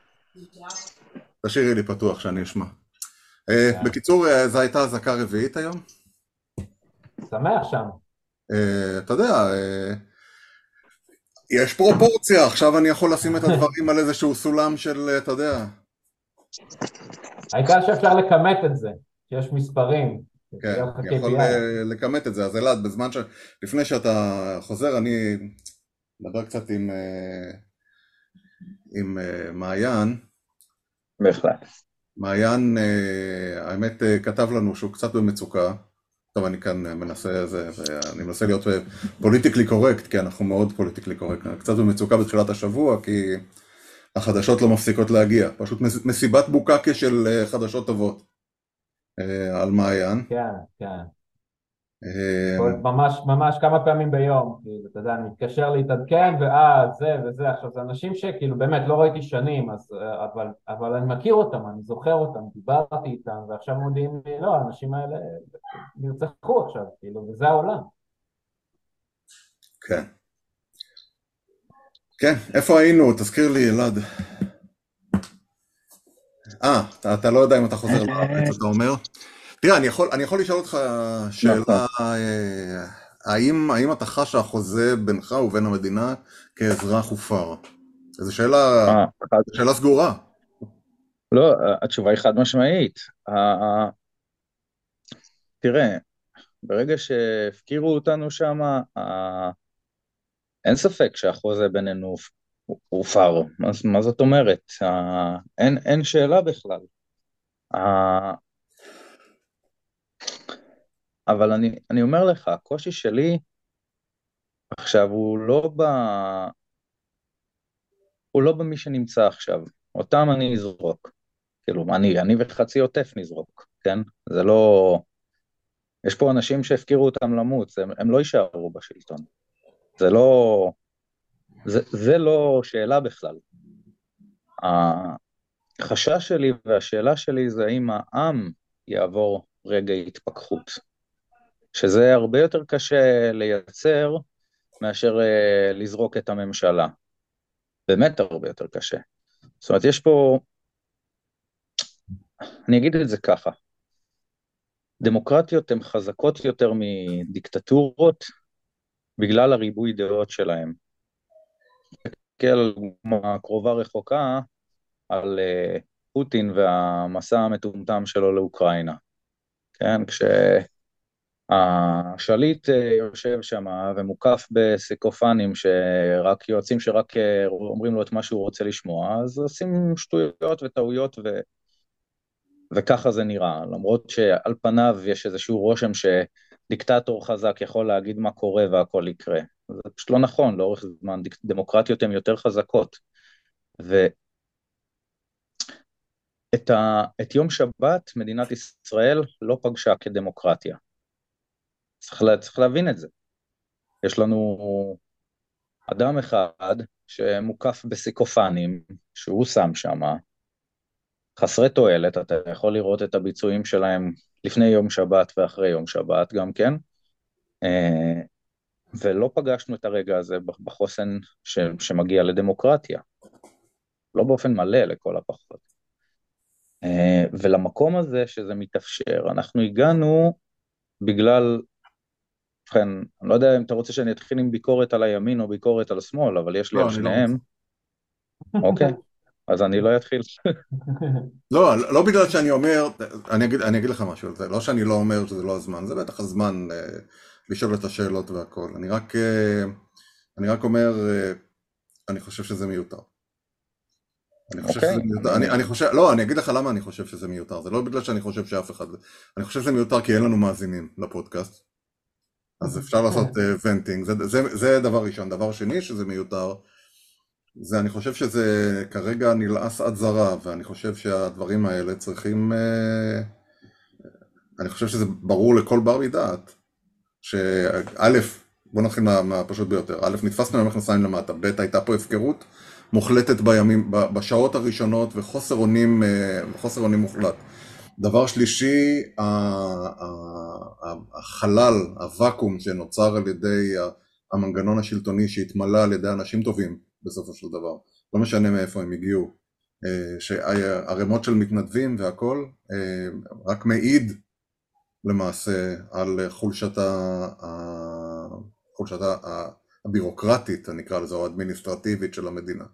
תשאירי לי פתוח שאני אשמע. אה, כן. בקיצור, אה, זו הייתה אזעקה רביעית היום? שמח שם. אה, אתה יודע, יש פרופורציה, עכשיו אני יכול לשים את הדברים על איזשהו סולם של, אתה יודע. העיקר שאפשר לכמת את זה, שיש מספרים. כן, אני יכול אה, לכמת את זה. אז אלעד, בזמן ש... לפני שאתה חוזר, אני אדבר קצת עם, אה, עם אה, מעיין. בהחלט. מעיין, האמת, כתב לנו שהוא קצת במצוקה. טוב, אני כאן מנסה, זה, אני מנסה להיות politically correct, כי אנחנו מאוד politically correct. קצת במצוקה בתחילת השבוע, כי החדשות לא מפסיקות להגיע. פשוט מסיבת בוקקה של חדשות טובות. אה, על מעיין. כן, כן. אה, ממש, ממש כמה פעמים ביום, כאילו, אתה יודע, אני מתקשר להתעדכן, ואה, זה וזה, עכשיו זה אנשים שכאילו באמת לא ראיתי שנים, אז, אה, אבל, אבל אני מכיר אותם, אני זוכר אותם, דיברתי איתם, ועכשיו מודיעים לי, לא, האנשים האלה נרצחו עכשיו, כאילו, וזה העולם. כן. כן, איפה היינו? תזכיר לי, אלעד. אה, אתה, אתה לא יודע אם אתה חוזר לארץ, אתה אומר? תראה, אני יכול, אני יכול לשאול אותך שאלה, נכון. אה, האם, האם אתה חש שהחוזה בינך ובין המדינה כאזרח הופר? זו שאלה, אה, שאלה סגורה. לא, התשובה היא חד משמעית. תראה, ברגע שהפקירו אותנו שם, אין ספק שהחוזה בינינו הופר. אז מה זאת אומרת? אין, אין שאלה בכלל. אבל אני, אני אומר לך, הקושי שלי עכשיו הוא לא ב... הוא לא במי שנמצא עכשיו. אותם אני אזרוק. כאילו, אני, אני וחצי עוטף נזרוק, כן? זה לא... יש פה אנשים שהפקירו אותם למות, הם, הם לא יישארו בשלטון. זה לא... זה, זה לא שאלה בכלל. החשש שלי והשאלה שלי זה האם העם יעבור רגע התפכחות. שזה הרבה יותר קשה לייצר מאשר uh, לזרוק את הממשלה. באמת הרבה יותר קשה. זאת אומרת, יש פה, אני אגיד את זה ככה, דמוקרטיות הן חזקות יותר מדיקטטורות בגלל הריבוי דעות שלהן. תסתכל על דוגמה קרובה רחוקה, על uh, פוטין והמסע המטומטם שלו לאוקראינה. כן, כשהשליט uh, יושב שם ומוקף בסיקופנים, שרק יועצים שרק uh, אומרים לו את מה שהוא רוצה לשמוע, אז עושים שטויות וטעויות ו... וככה זה נראה, למרות שעל פניו יש איזשהו רושם שדיקטטור חזק יכול להגיד מה קורה והכל יקרה. זה פשוט לא נכון, לאורך זמן דמוקרטיות הן יותר חזקות. ואת ה... את יום שבת מדינת ישראל לא פגשה כדמוקרטיה. צריך, לה... צריך להבין את זה. יש לנו אדם אחד שמוקף בסיקופנים, שהוא שם שמה, חסרי תועלת, אתה יכול לראות את הביצועים שלהם לפני יום שבת ואחרי יום שבת גם כן, אה, ולא פגשנו את הרגע הזה בחוסן ש, שמגיע לדמוקרטיה, לא באופן מלא לכל הפחות. אה, ולמקום הזה שזה מתאפשר, אנחנו הגענו בגלל, ובכן, אני לא יודע אם אתה רוצה שאני אתחיל עם ביקורת על הימין או ביקורת על השמאל, אבל יש לי לא, על לא שניהם. לא אוקיי. אז אני לא אתחיל. לא, לא בגלל שאני אומר, אני אגיד, אני אגיד לך משהו על זה, לא שאני לא אומר שזה לא הזמן, זה בטח הזמן אה, לשאול את השאלות והכל, אני רק, אה, אני רק אומר, אה, אני חושב שזה מיותר. אני חושב okay. שזה אוקיי. מיותר, אני, אני חושב, לא, אני אגיד לך למה אני חושב שזה מיותר, זה לא בגלל שאני חושב שאף אחד, אני חושב שזה מיותר כי אין לנו מאזינים לפודקאסט, אז אפשר לעשות ונטינג, זה, זה, זה דבר ראשון, דבר שני שזה מיותר, זה, אני חושב שזה כרגע נלעס עד זרה, ואני חושב שהדברים האלה צריכים... אה, אני חושב שזה ברור לכל בר מדעת, שא', בוא נתחיל מהפשוט ביותר, א', נתפסנו עם המכנסיים למטה, ב', הייתה פה הפקרות מוחלטת בימים, בשעות הראשונות וחוסר אונים, אה, חוסר אונים מוחלט. דבר שלישי, החלל, הוואקום שנוצר על ידי המנגנון השלטוני שהתמלא על ידי אנשים טובים, בסופו של דבר, לא משנה מאיפה הם הגיעו, אה, שערימות של מתנדבים והכל, אה, רק מעיד למעשה על חולשת, חולשת הבירוקרטית, אני אקרא לזה, או האדמיניסטרטיבית של המדינה.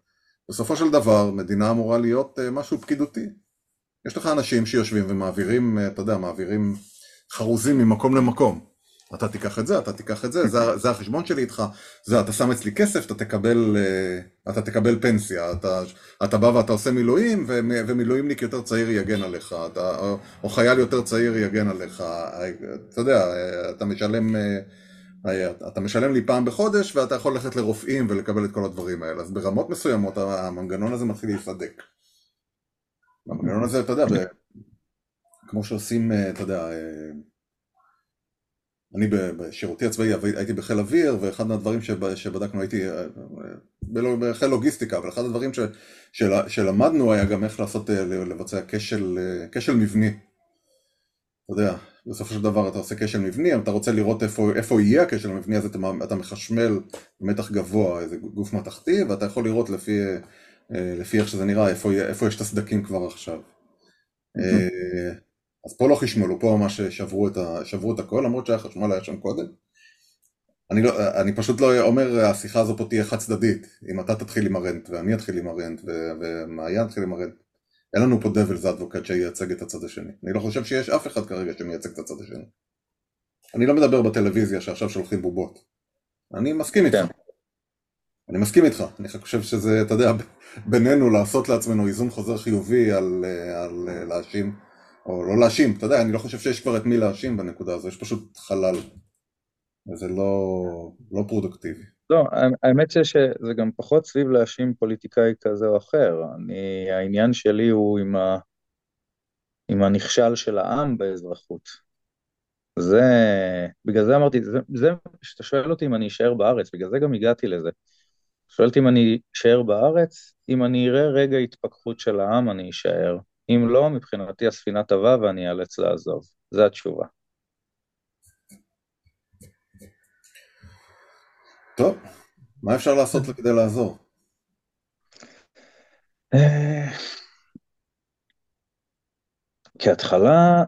בסופו של דבר, מדינה אמורה להיות אה, משהו פקידותי. יש לך אנשים שיושבים ומעבירים, אתה יודע, מעבירים חרוזים ממקום למקום. אתה תיקח את זה, אתה תיקח את זה, זה, זה החשבון שלי איתך, זה אתה שם אצלי כסף, אתה תקבל, אה, אתה תקבל פנסיה, אתה, אתה בא ואתה עושה מילואים, ומילואימניק יותר צעיר יגן עליך, אתה, או, או חייל יותר צעיר יגן עליך, אתה יודע, אתה משלם, אה, אתה משלם לי פעם בחודש, ואתה יכול ללכת לרופאים ולקבל את כל הדברים האלה, אז ברמות מסוימות המנגנון הזה מתחיל להיסדק. המנגנון הזה, אתה יודע, כמו שעושים, אה, אתה יודע, אני בשירותי הצבאי הייתי בחיל אוויר, ואחד מהדברים שבדקנו הייתי בחיל לוגיסטיקה, אבל אחד הדברים ש, של, שלמדנו היה גם איך לעשות, אה, לבצע כשל, אה, כשל מבני. אתה יודע, בסופו של דבר אתה עושה כשל מבני, אתה רוצה לראות איפה, איפה יהיה הכשל המבני, אז אתה, אתה מחשמל במתח גבוה איזה גוף מתכתי, ואתה יכול לראות לפי, אה, לפי איך שזה נראה, איפה, איפה יש את הסדקים כבר עכשיו. אז פה לא חשמלו, פה ממש שברו את, ה, שברו את הכל, למרות שהיה חשמל היה שם קודם. אני, לא, אני פשוט לא אומר, השיחה הזו פה תהיה חד צדדית, אם אתה תתחיל עם הרנט ואני אתחיל עם הרנט ומעיין תתחיל עם הרנט. אין לנו פה דבלס אדבוקט שייצג את הצד השני. אני לא חושב שיש אף אחד כרגע שמייצג את הצד השני. אני לא מדבר בטלוויזיה שעכשיו שולחים בובות. אני מסכים איתך. כן. אני מסכים איתך. אני חושב שזה, אתה יודע, בינינו לעשות לעצמנו איזון חוזר חיובי על, על, על להאשים. או לא להאשים, אתה יודע, אני לא חושב שיש כבר את מי להאשים בנקודה הזו, יש פשוט חלל. וזה לא, לא פרודוקטיבי. לא, האמת שזה גם פחות סביב להאשים פוליטיקאי כזה או אחר. אני, העניין שלי הוא עם, ה, עם הנכשל של העם באזרחות. זה, בגלל זה אמרתי, זה, זה, שאתה שואל אותי אם אני אשאר בארץ, בגלל זה גם הגעתי לזה. שואל אותי אם אני אשאר בארץ, אם אני אראה רגע התפכחות של העם, אני אשאר. אם לא, מבחינתי הספינה טובה ואני אאלץ לעזוב. זו התשובה. טוב, מה אפשר לעשות כדי לעזור? אה, כהתחלה,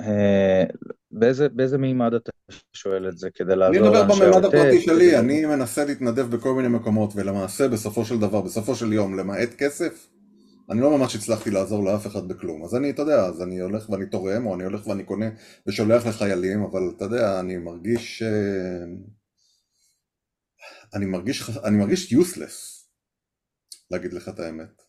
אה, באיזה, באיזה מימד אתה שואל את זה כדי לעזור לאנשי העוטף? אני מדבר במימד הפרטי שלי, אני מנסה להתנדב בכל מיני מקומות ולמעשה בסופו של דבר, בסופו של יום, למעט כסף, אני לא ממש הצלחתי לעזור לאף אחד בכלום. אז אני, אתה יודע, אז אני הולך ואני תורם, או אני הולך ואני קונה ושולח לחיילים, אבל אתה יודע, אני מרגיש... אה, אני מרגיש, אני מרגיש useless, להגיד לך את האמת.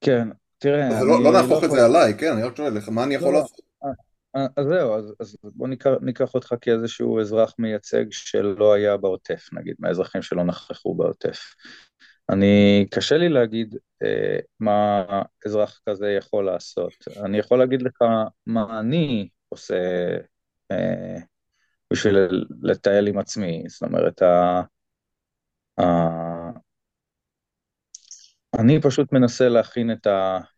כן, תראה, אני לא, לא נהפוך לא את יכול... זה עליי, כן, אני רק שואל, מה אני יכול לא, לעשות? אה, אה, אז זהו, אז, אז בוא ניקח, ניקח אותך כאיזשהו אזרח מייצג שלא היה בעוטף, נגיד, מהאזרחים שלא נכחו בעוטף. אני, קשה לי להגיד אה, מה אזרח כזה יכול לעשות. אני יכול להגיד לך מה אני עושה אה, בשביל לטייל עם עצמי. זאת אומרת, ה, ה, אני פשוט מנסה להכין את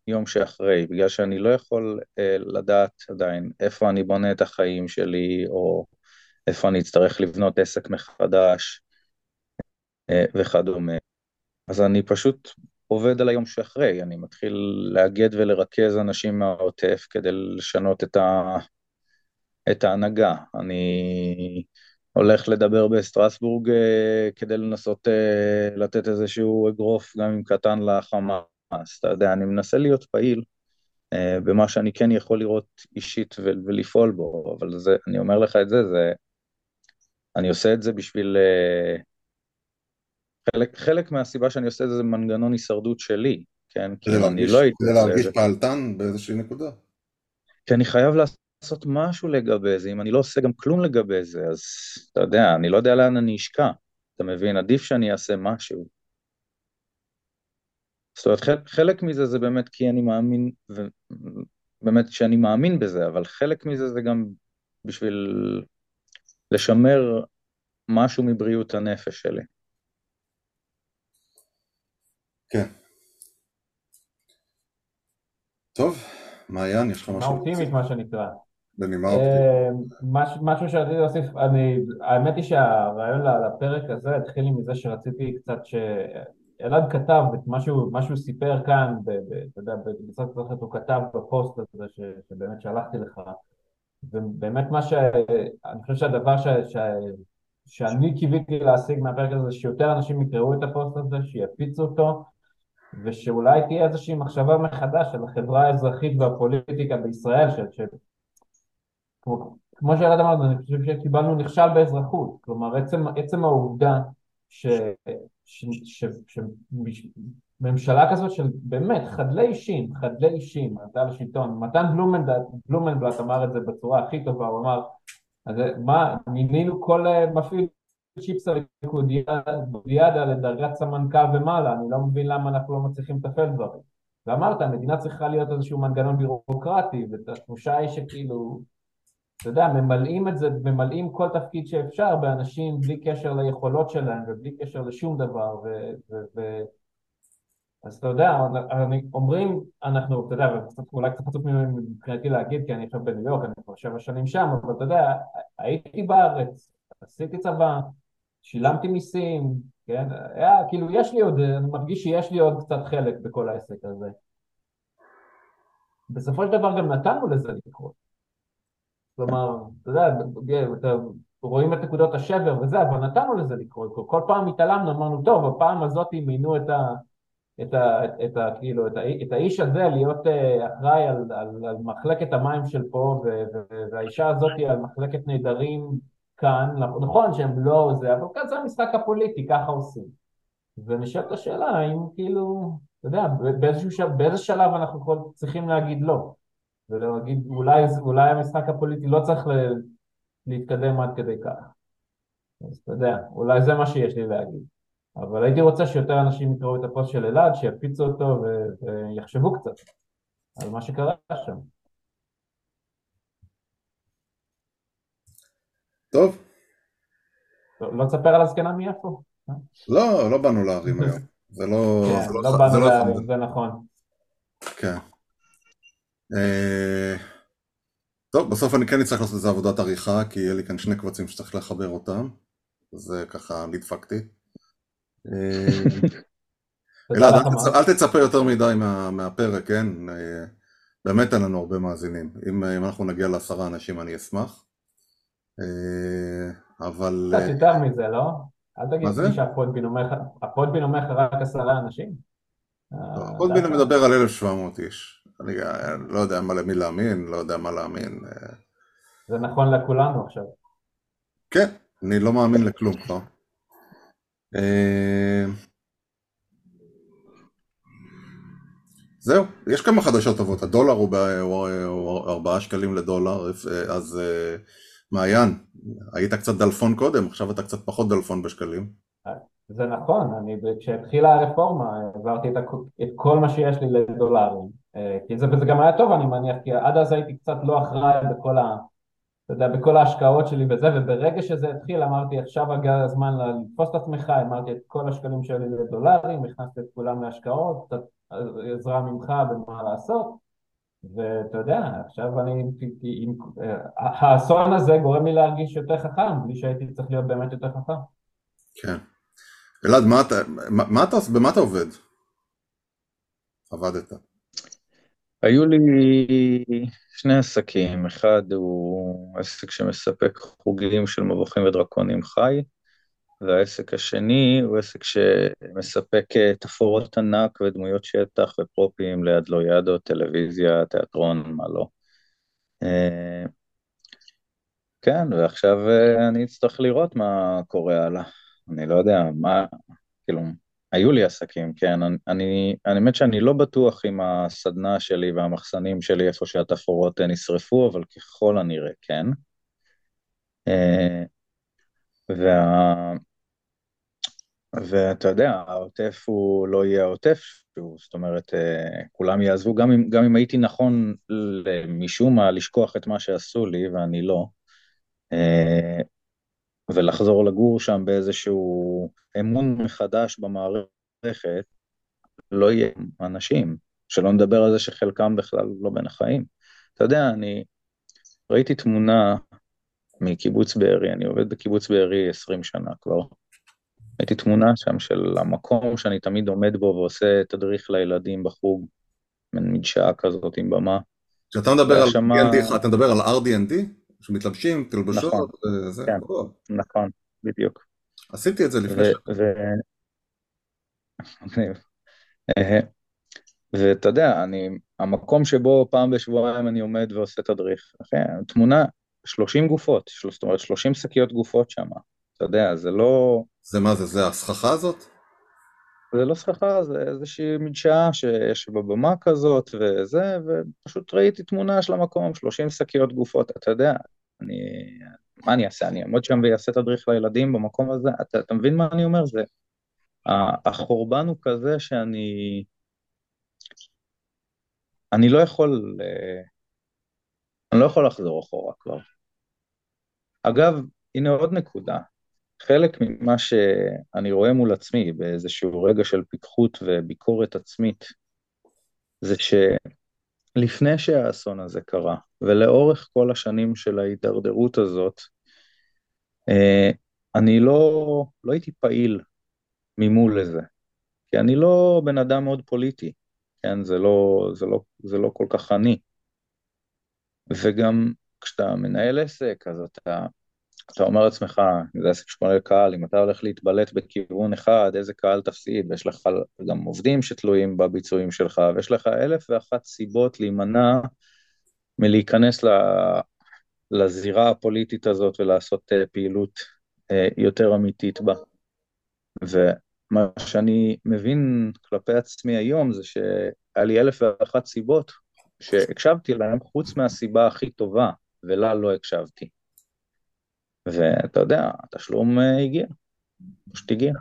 היום שאחרי, בגלל שאני לא יכול אה, לדעת עדיין איפה אני בונה את החיים שלי, או איפה אני אצטרך לבנות עסק מחדש אה, וכדומה. אז אני פשוט עובד על היום שאחרי, אני מתחיל לאגד ולרכז אנשים מהעוטף כדי לשנות את, ה... את ההנהגה. אני הולך לדבר בסטרסבורג אה, כדי לנסות אה, לתת איזשהו אגרוף, גם אם קטן לחמאס. אתה יודע, אני מנסה להיות פעיל אה, במה שאני כן יכול לראות אישית ולפעול בו, אבל זה, אני אומר לך את זה, זה... אני עושה את זה בשביל... חלק, חלק מהסיבה שאני עושה את זה זה מנגנון הישרדות שלי, כן? כדי להרגיש, לא כדי להרגיש פעלתן באיזושהי נקודה. כי אני חייב לעשות משהו לגבי זה, אם אני לא עושה גם כלום לגבי זה, אז אתה יודע, אני לא יודע לאן אני אשקע, אתה מבין? עדיף שאני אעשה משהו. זאת אומרת, חלק, חלק מזה זה באמת כי אני מאמין, באמת שאני מאמין בזה, אבל חלק מזה זה גם בשביל לשמר משהו מבריאות הנפש שלי. כן. טוב, מעיין, יש לך משהו? מה אופטימית, מה שנקרא. בנימה אה, אופטימית. משהו שרציתי להוסיף, האמת היא שהרעיון לפרק הזה התחיל מזה שרציתי קצת ש... אלעד כתב את מה שהוא סיפר כאן, אתה יודע, במשרד התוכנית הוא כתב בפוסט הזה שבאמת שלחתי לך, ובאמת מה ש... אני חושב שהדבר ש... ש... שאני קיוויתי להשיג מהפרק הזה זה שיותר אנשים יקראו את הפוסט הזה, שיפיצו אותו, ושאולי תהיה איזושהי מחשבה מחדש של החברה האזרחית והפוליטיקה בישראל, ש... ש... כמו, כמו שאלעד אמר, אני חושב שקיבלנו נכשל באזרחות, כלומר עצם, עצם העובדה שממשלה כזאת של באמת חדלי אישים, חדלי אישים, עלתה לשלטון, מתן בלומנבלט, בלומנבלט אמר את זה בצורה הכי טובה, הוא אמר, אז מה, מינינו כל אה, מפעיל צ'יפס הליכודיאדה לדרגת סמנכ"ל ומעלה, אני לא מבין למה אנחנו לא מצליחים לטפל דברים. ואמרת, המדינה צריכה להיות איזשהו מנגנון בירוקרטי, והתחושה היא שכאילו, אתה יודע, ממלאים את זה, ממלאים כל תפקיד שאפשר באנשים בלי קשר ליכולות שלהם ובלי קשר לשום דבר, ו... ו, ו אז אתה יודע, אומרים, אנחנו, אתה יודע, אולי קצת חצוף מבחינתי להגיד, כי אני עכשיו בניו יורק, אני כבר שבע שנים שם, אבל אתה יודע, הייתי בארץ, עשיתי צבא, שילמתי מיסים, כן? היה, כאילו, יש לי עוד, אני מרגיש שיש לי עוד קצת חלק בכל העסק הזה. בסופו של דבר גם נתנו לזה לקרות. כלומר, אתה יודע, אתה רואים את נקודות השבר וזה, אבל נתנו לזה לקרות. כל פעם התעלמנו, אמרנו, טוב, הפעם הזאת מינו את ה... את, ה, את, ה, כאילו, את, ה, את האיש הזה להיות אה, אחראי על, על, על מחלקת המים של פה והאישה הזאת על מחלקת נעדרים כאן, נכון שהם לא זה, אבל כאן זה המשחק הפוליטי, ככה עושים. ונשאלת השאלה האם כאילו, אתה יודע, באיזשהו שלב, באיזה שלב אנחנו צריכים להגיד לא, ולהגיד אולי, אולי המשחק הפוליטי לא צריך להתקדם עד כדי כך. אז אתה יודע, אולי זה מה שיש לי להגיד. אבל הייתי רוצה שיותר אנשים יקראו את הפוסט של אלעד, שיפיצו אותו ויחשבו קצת על מה שקרה שם. טוב. לא תספר על הזקנה מיפו. אה? לא, לא באנו להרים היום. זה לא... כן, לא, לא באנו להרים, זה נכון. כן. אה, טוב, בסוף אני כן אצטרך לעשות איזה עבודת עריכה, כי יהיה לי כאן שני קבצים שצריך לחבר אותם, אז ככה נדפקתי. אלעד, אל תצפה יותר מדי מהפרק, כן? באמת אין לנו הרבה מאזינים. אם אנחנו נגיע לעשרה אנשים אני אשמח. אבל... קצת יותר מזה, לא? אל תגיד לי שהפודבין אומר לך רק עשרה אנשים. הפודבין מדבר על 1,700 איש. אני לא יודע מה למי להאמין, לא יודע מה להאמין. זה נכון לכולנו עכשיו. כן, אני לא מאמין לכלום כבר. זהו, יש כמה חדשות טובות, הדולר הוא ארבעה שקלים לדולר, אז מעיין, היית קצת דלפון קודם, עכשיו אתה קצת פחות דלפון בשקלים. זה נכון, אני כשהתחילה הרפורמה העברתי את, את כל מה שיש לי לדולרים, כי זה, וזה גם היה טוב אני מניח, כי עד אז הייתי קצת לא אחראי בכל, ה, אתה יודע, בכל ההשקעות שלי וזה, וברגע שזה התחיל אמרתי עכשיו הגיע הזמן לתפוס את עצמך, אמרתי את כל השקלים שלי לדולרים, הכנסתי את כולם להשקעות, קצת עזרה ממך במה לעשות, ואתה יודע, עכשיו אני, האסון הזה גורם לי להרגיש יותר חכם, בלי שהייתי צריך להיות באמת יותר חכם. כן. אלעד, מה אתה, מה אתה, במה אתה עובד? עבדת. היו לי שני עסקים, אחד הוא עסק שמספק חוגים של מבוכים ודרקונים חי, והעסק השני הוא עסק שמספק תפאורות ענק ודמויות שטח ופרופים ליד לא ידו, טלוויזיה, תיאטרון, מה לא. אה, כן, ועכשיו אה, אני אצטרך לראות מה קורה הלאה. אני לא יודע, מה, כאילו, היו לי עסקים, כן, אני, אני, האמת שאני לא בטוח אם הסדנה שלי והמחסנים שלי, איפה שהתפאורות נשרפו, אבל ככל הנראה כן. וה... ואתה יודע, העוטף הוא לא יהיה העוטף זאת אומרת, אה, כולם יעזבו, גם אם, גם אם הייתי נכון משום מה לשכוח את מה שעשו לי, ואני לא, אה, ולחזור לגור שם באיזשהו אמון מחדש במערכת, לא יהיה אנשים, שלא נדבר על זה שחלקם בכלל לא בין החיים. אתה יודע, אני ראיתי תמונה מקיבוץ בארי, אני עובד בקיבוץ בארי 20 שנה כבר. ראיתי תמונה שם של המקום שאני תמיד עומד בו ועושה תדריך לילדים בחוג, מין מדשאה כזאת עם במה. כשאתה מדבר על שמה... D&D, אתה מדבר על RD&D? שמתלבשים, תלבשות נכון, וזה? כן, נכון, בדיוק. עשיתי את זה לפני שנה. ואתה יודע, אני, המקום שבו פעם בשבועיים אני עומד ועושה תדריך, אחרי, תמונה, 30 גופות, זאת אומרת 30 שקיות גופות שם, אתה יודע, זה לא... זה מה זה, זה הסככה הזאת? זה לא סככה, זה איזושהי מדשאה שיש בבמה כזאת וזה, ופשוט ראיתי תמונה של המקום, 30 שקיות גופות, אתה יודע, אני... מה אני אעשה? אני אעמוד שם ואעשה תדריך לילדים במקום הזה? אתה, אתה מבין מה אני אומר? זה... החורבן הוא כזה שאני... אני לא יכול... אה, אני לא יכול לחזור אחורה כבר. אגב, הנה עוד נקודה. חלק ממה שאני רואה מול עצמי באיזשהו רגע של פיקחות וביקורת עצמית, זה שלפני שהאסון הזה קרה, ולאורך כל השנים של ההידרדרות הזאת, אה, אני לא, לא הייתי פעיל ממול לזה, כי אני לא בן אדם מאוד פוליטי, כן, זה לא, זה לא, זה לא כל כך אני. וגם כשאתה מנהל עסק, אז אתה אתה אומר לעצמך, זה עסק שכולל קהל, אם אתה הולך להתבלט בכיוון אחד, איזה קהל תפסיד, ויש לך גם עובדים שתלויים בביצועים שלך, ויש לך אלף ואחת סיבות להימנע מלהיכנס לזירה הפוליטית הזאת ולעשות אה, פעילות אה, יותר אמיתית בה. ומה שאני מבין כלפי עצמי היום זה שהיה לי אלף ואחת סיבות שהקשבתי להם חוץ מהסיבה הכי טובה, ולה לא הקשבתי. ואתה יודע, התשלום אה, הגיע, פשוט הגיע.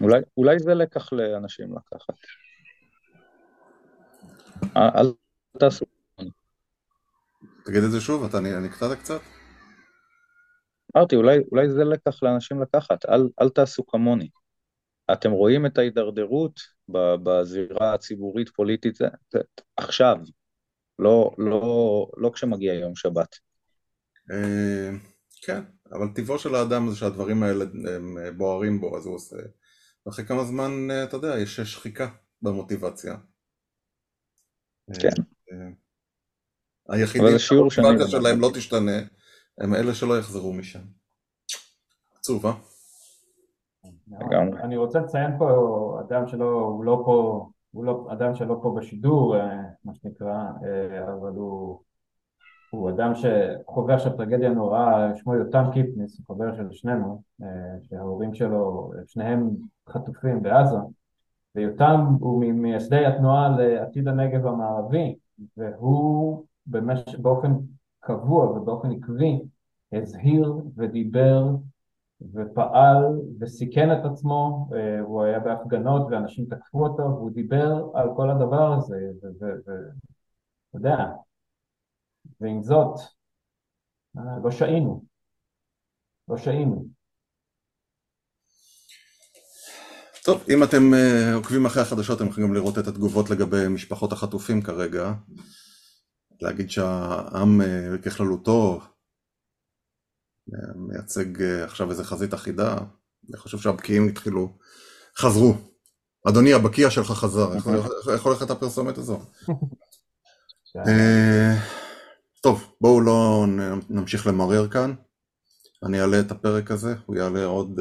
אולי, אולי זה לקח לאנשים לקחת. אה, אל תעשו. תגיד את זה שוב, אתה נקטעת קצת? אמרתי, אולי, אולי זה לקח לאנשים לקחת, אל, אל תעשו כמוני. אתם רואים את ההידרדרות בזירה הציבורית-פוליטית עכשיו, לא, לא, לא כשמגיע יום שבת. אה, כן, אבל טבעו של האדם זה שהדברים האלה הם בוערים בו, אז הוא עושה... ואחרי כמה זמן, אתה יודע, יש שחיקה במוטיבציה. כן. היחידים שהמוטיבציה שלהם לא תשתנה, הם אלה שלא יחזרו משם. עצוב, אה? אני רוצה לציין פה אדם שלא, הוא לא פה, הוא לא אדם שלא פה בשידור, אה, מה שנקרא, אה, אבל הוא, הוא אדם שחווה עכשיו טרגדיה נוראה, שמו יותם קיפניס, הוא חבר של שנינו, אה, שההורים שלו, שניהם חטופים בעזה, ויותם הוא ממייסדי התנועה לעתיד הנגב המערבי, והוא במש... באופן קבוע ובאופן עקבי הזהיר ודיבר ופעל וסיכן את עצמו, אה, הוא היה בהפגנות ואנשים תקפו אותו והוא דיבר על כל הדבר הזה ואתה יודע, ועם זאת אה, לא שהינו, לא שהינו. טוב, אם אתם uh, עוקבים אחרי החדשות, אתם יכולים גם לראות את התגובות לגבי משפחות החטופים כרגע. להגיד שהעם ככללותו מייצג uh, עכשיו איזה חזית אחידה, אני חושב שהבקיעים התחילו, חזרו. אדוני, הבקיע שלך חזר, איך הולכת הפרסומת הזו? טוב, בואו לא נמשיך למרר כאן. אני אעלה את הפרק הזה, הוא יעלה עוד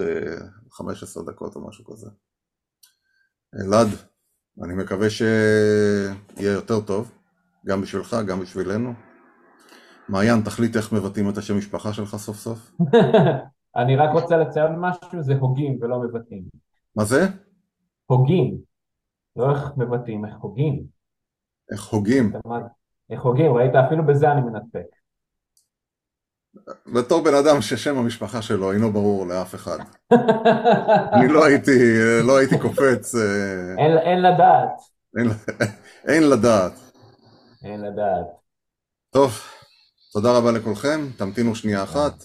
15 דקות או משהו כזה. אלעד, אני מקווה שיהיה יותר טוב, גם בשבילך, גם בשבילנו. מעיין, תחליט איך מבטאים את השם משפחה שלך סוף סוף. אני רק רוצה לציין משהו, זה הוגים ולא מבטאים. מה זה? הוגים. לא איך מבטאים, איך הוגים. איך הוגים? איך הוגים, ראית? אפילו בזה אני מנתק. בתור בן אדם ששם המשפחה שלו אינו ברור לאף אחד. אני לא הייתי, לא הייתי קופץ. אה, אין, אין לדעת. אין, אין לדעת. אין לדעת. טוב, תודה רבה לכולכם, תמתינו שנייה אחת.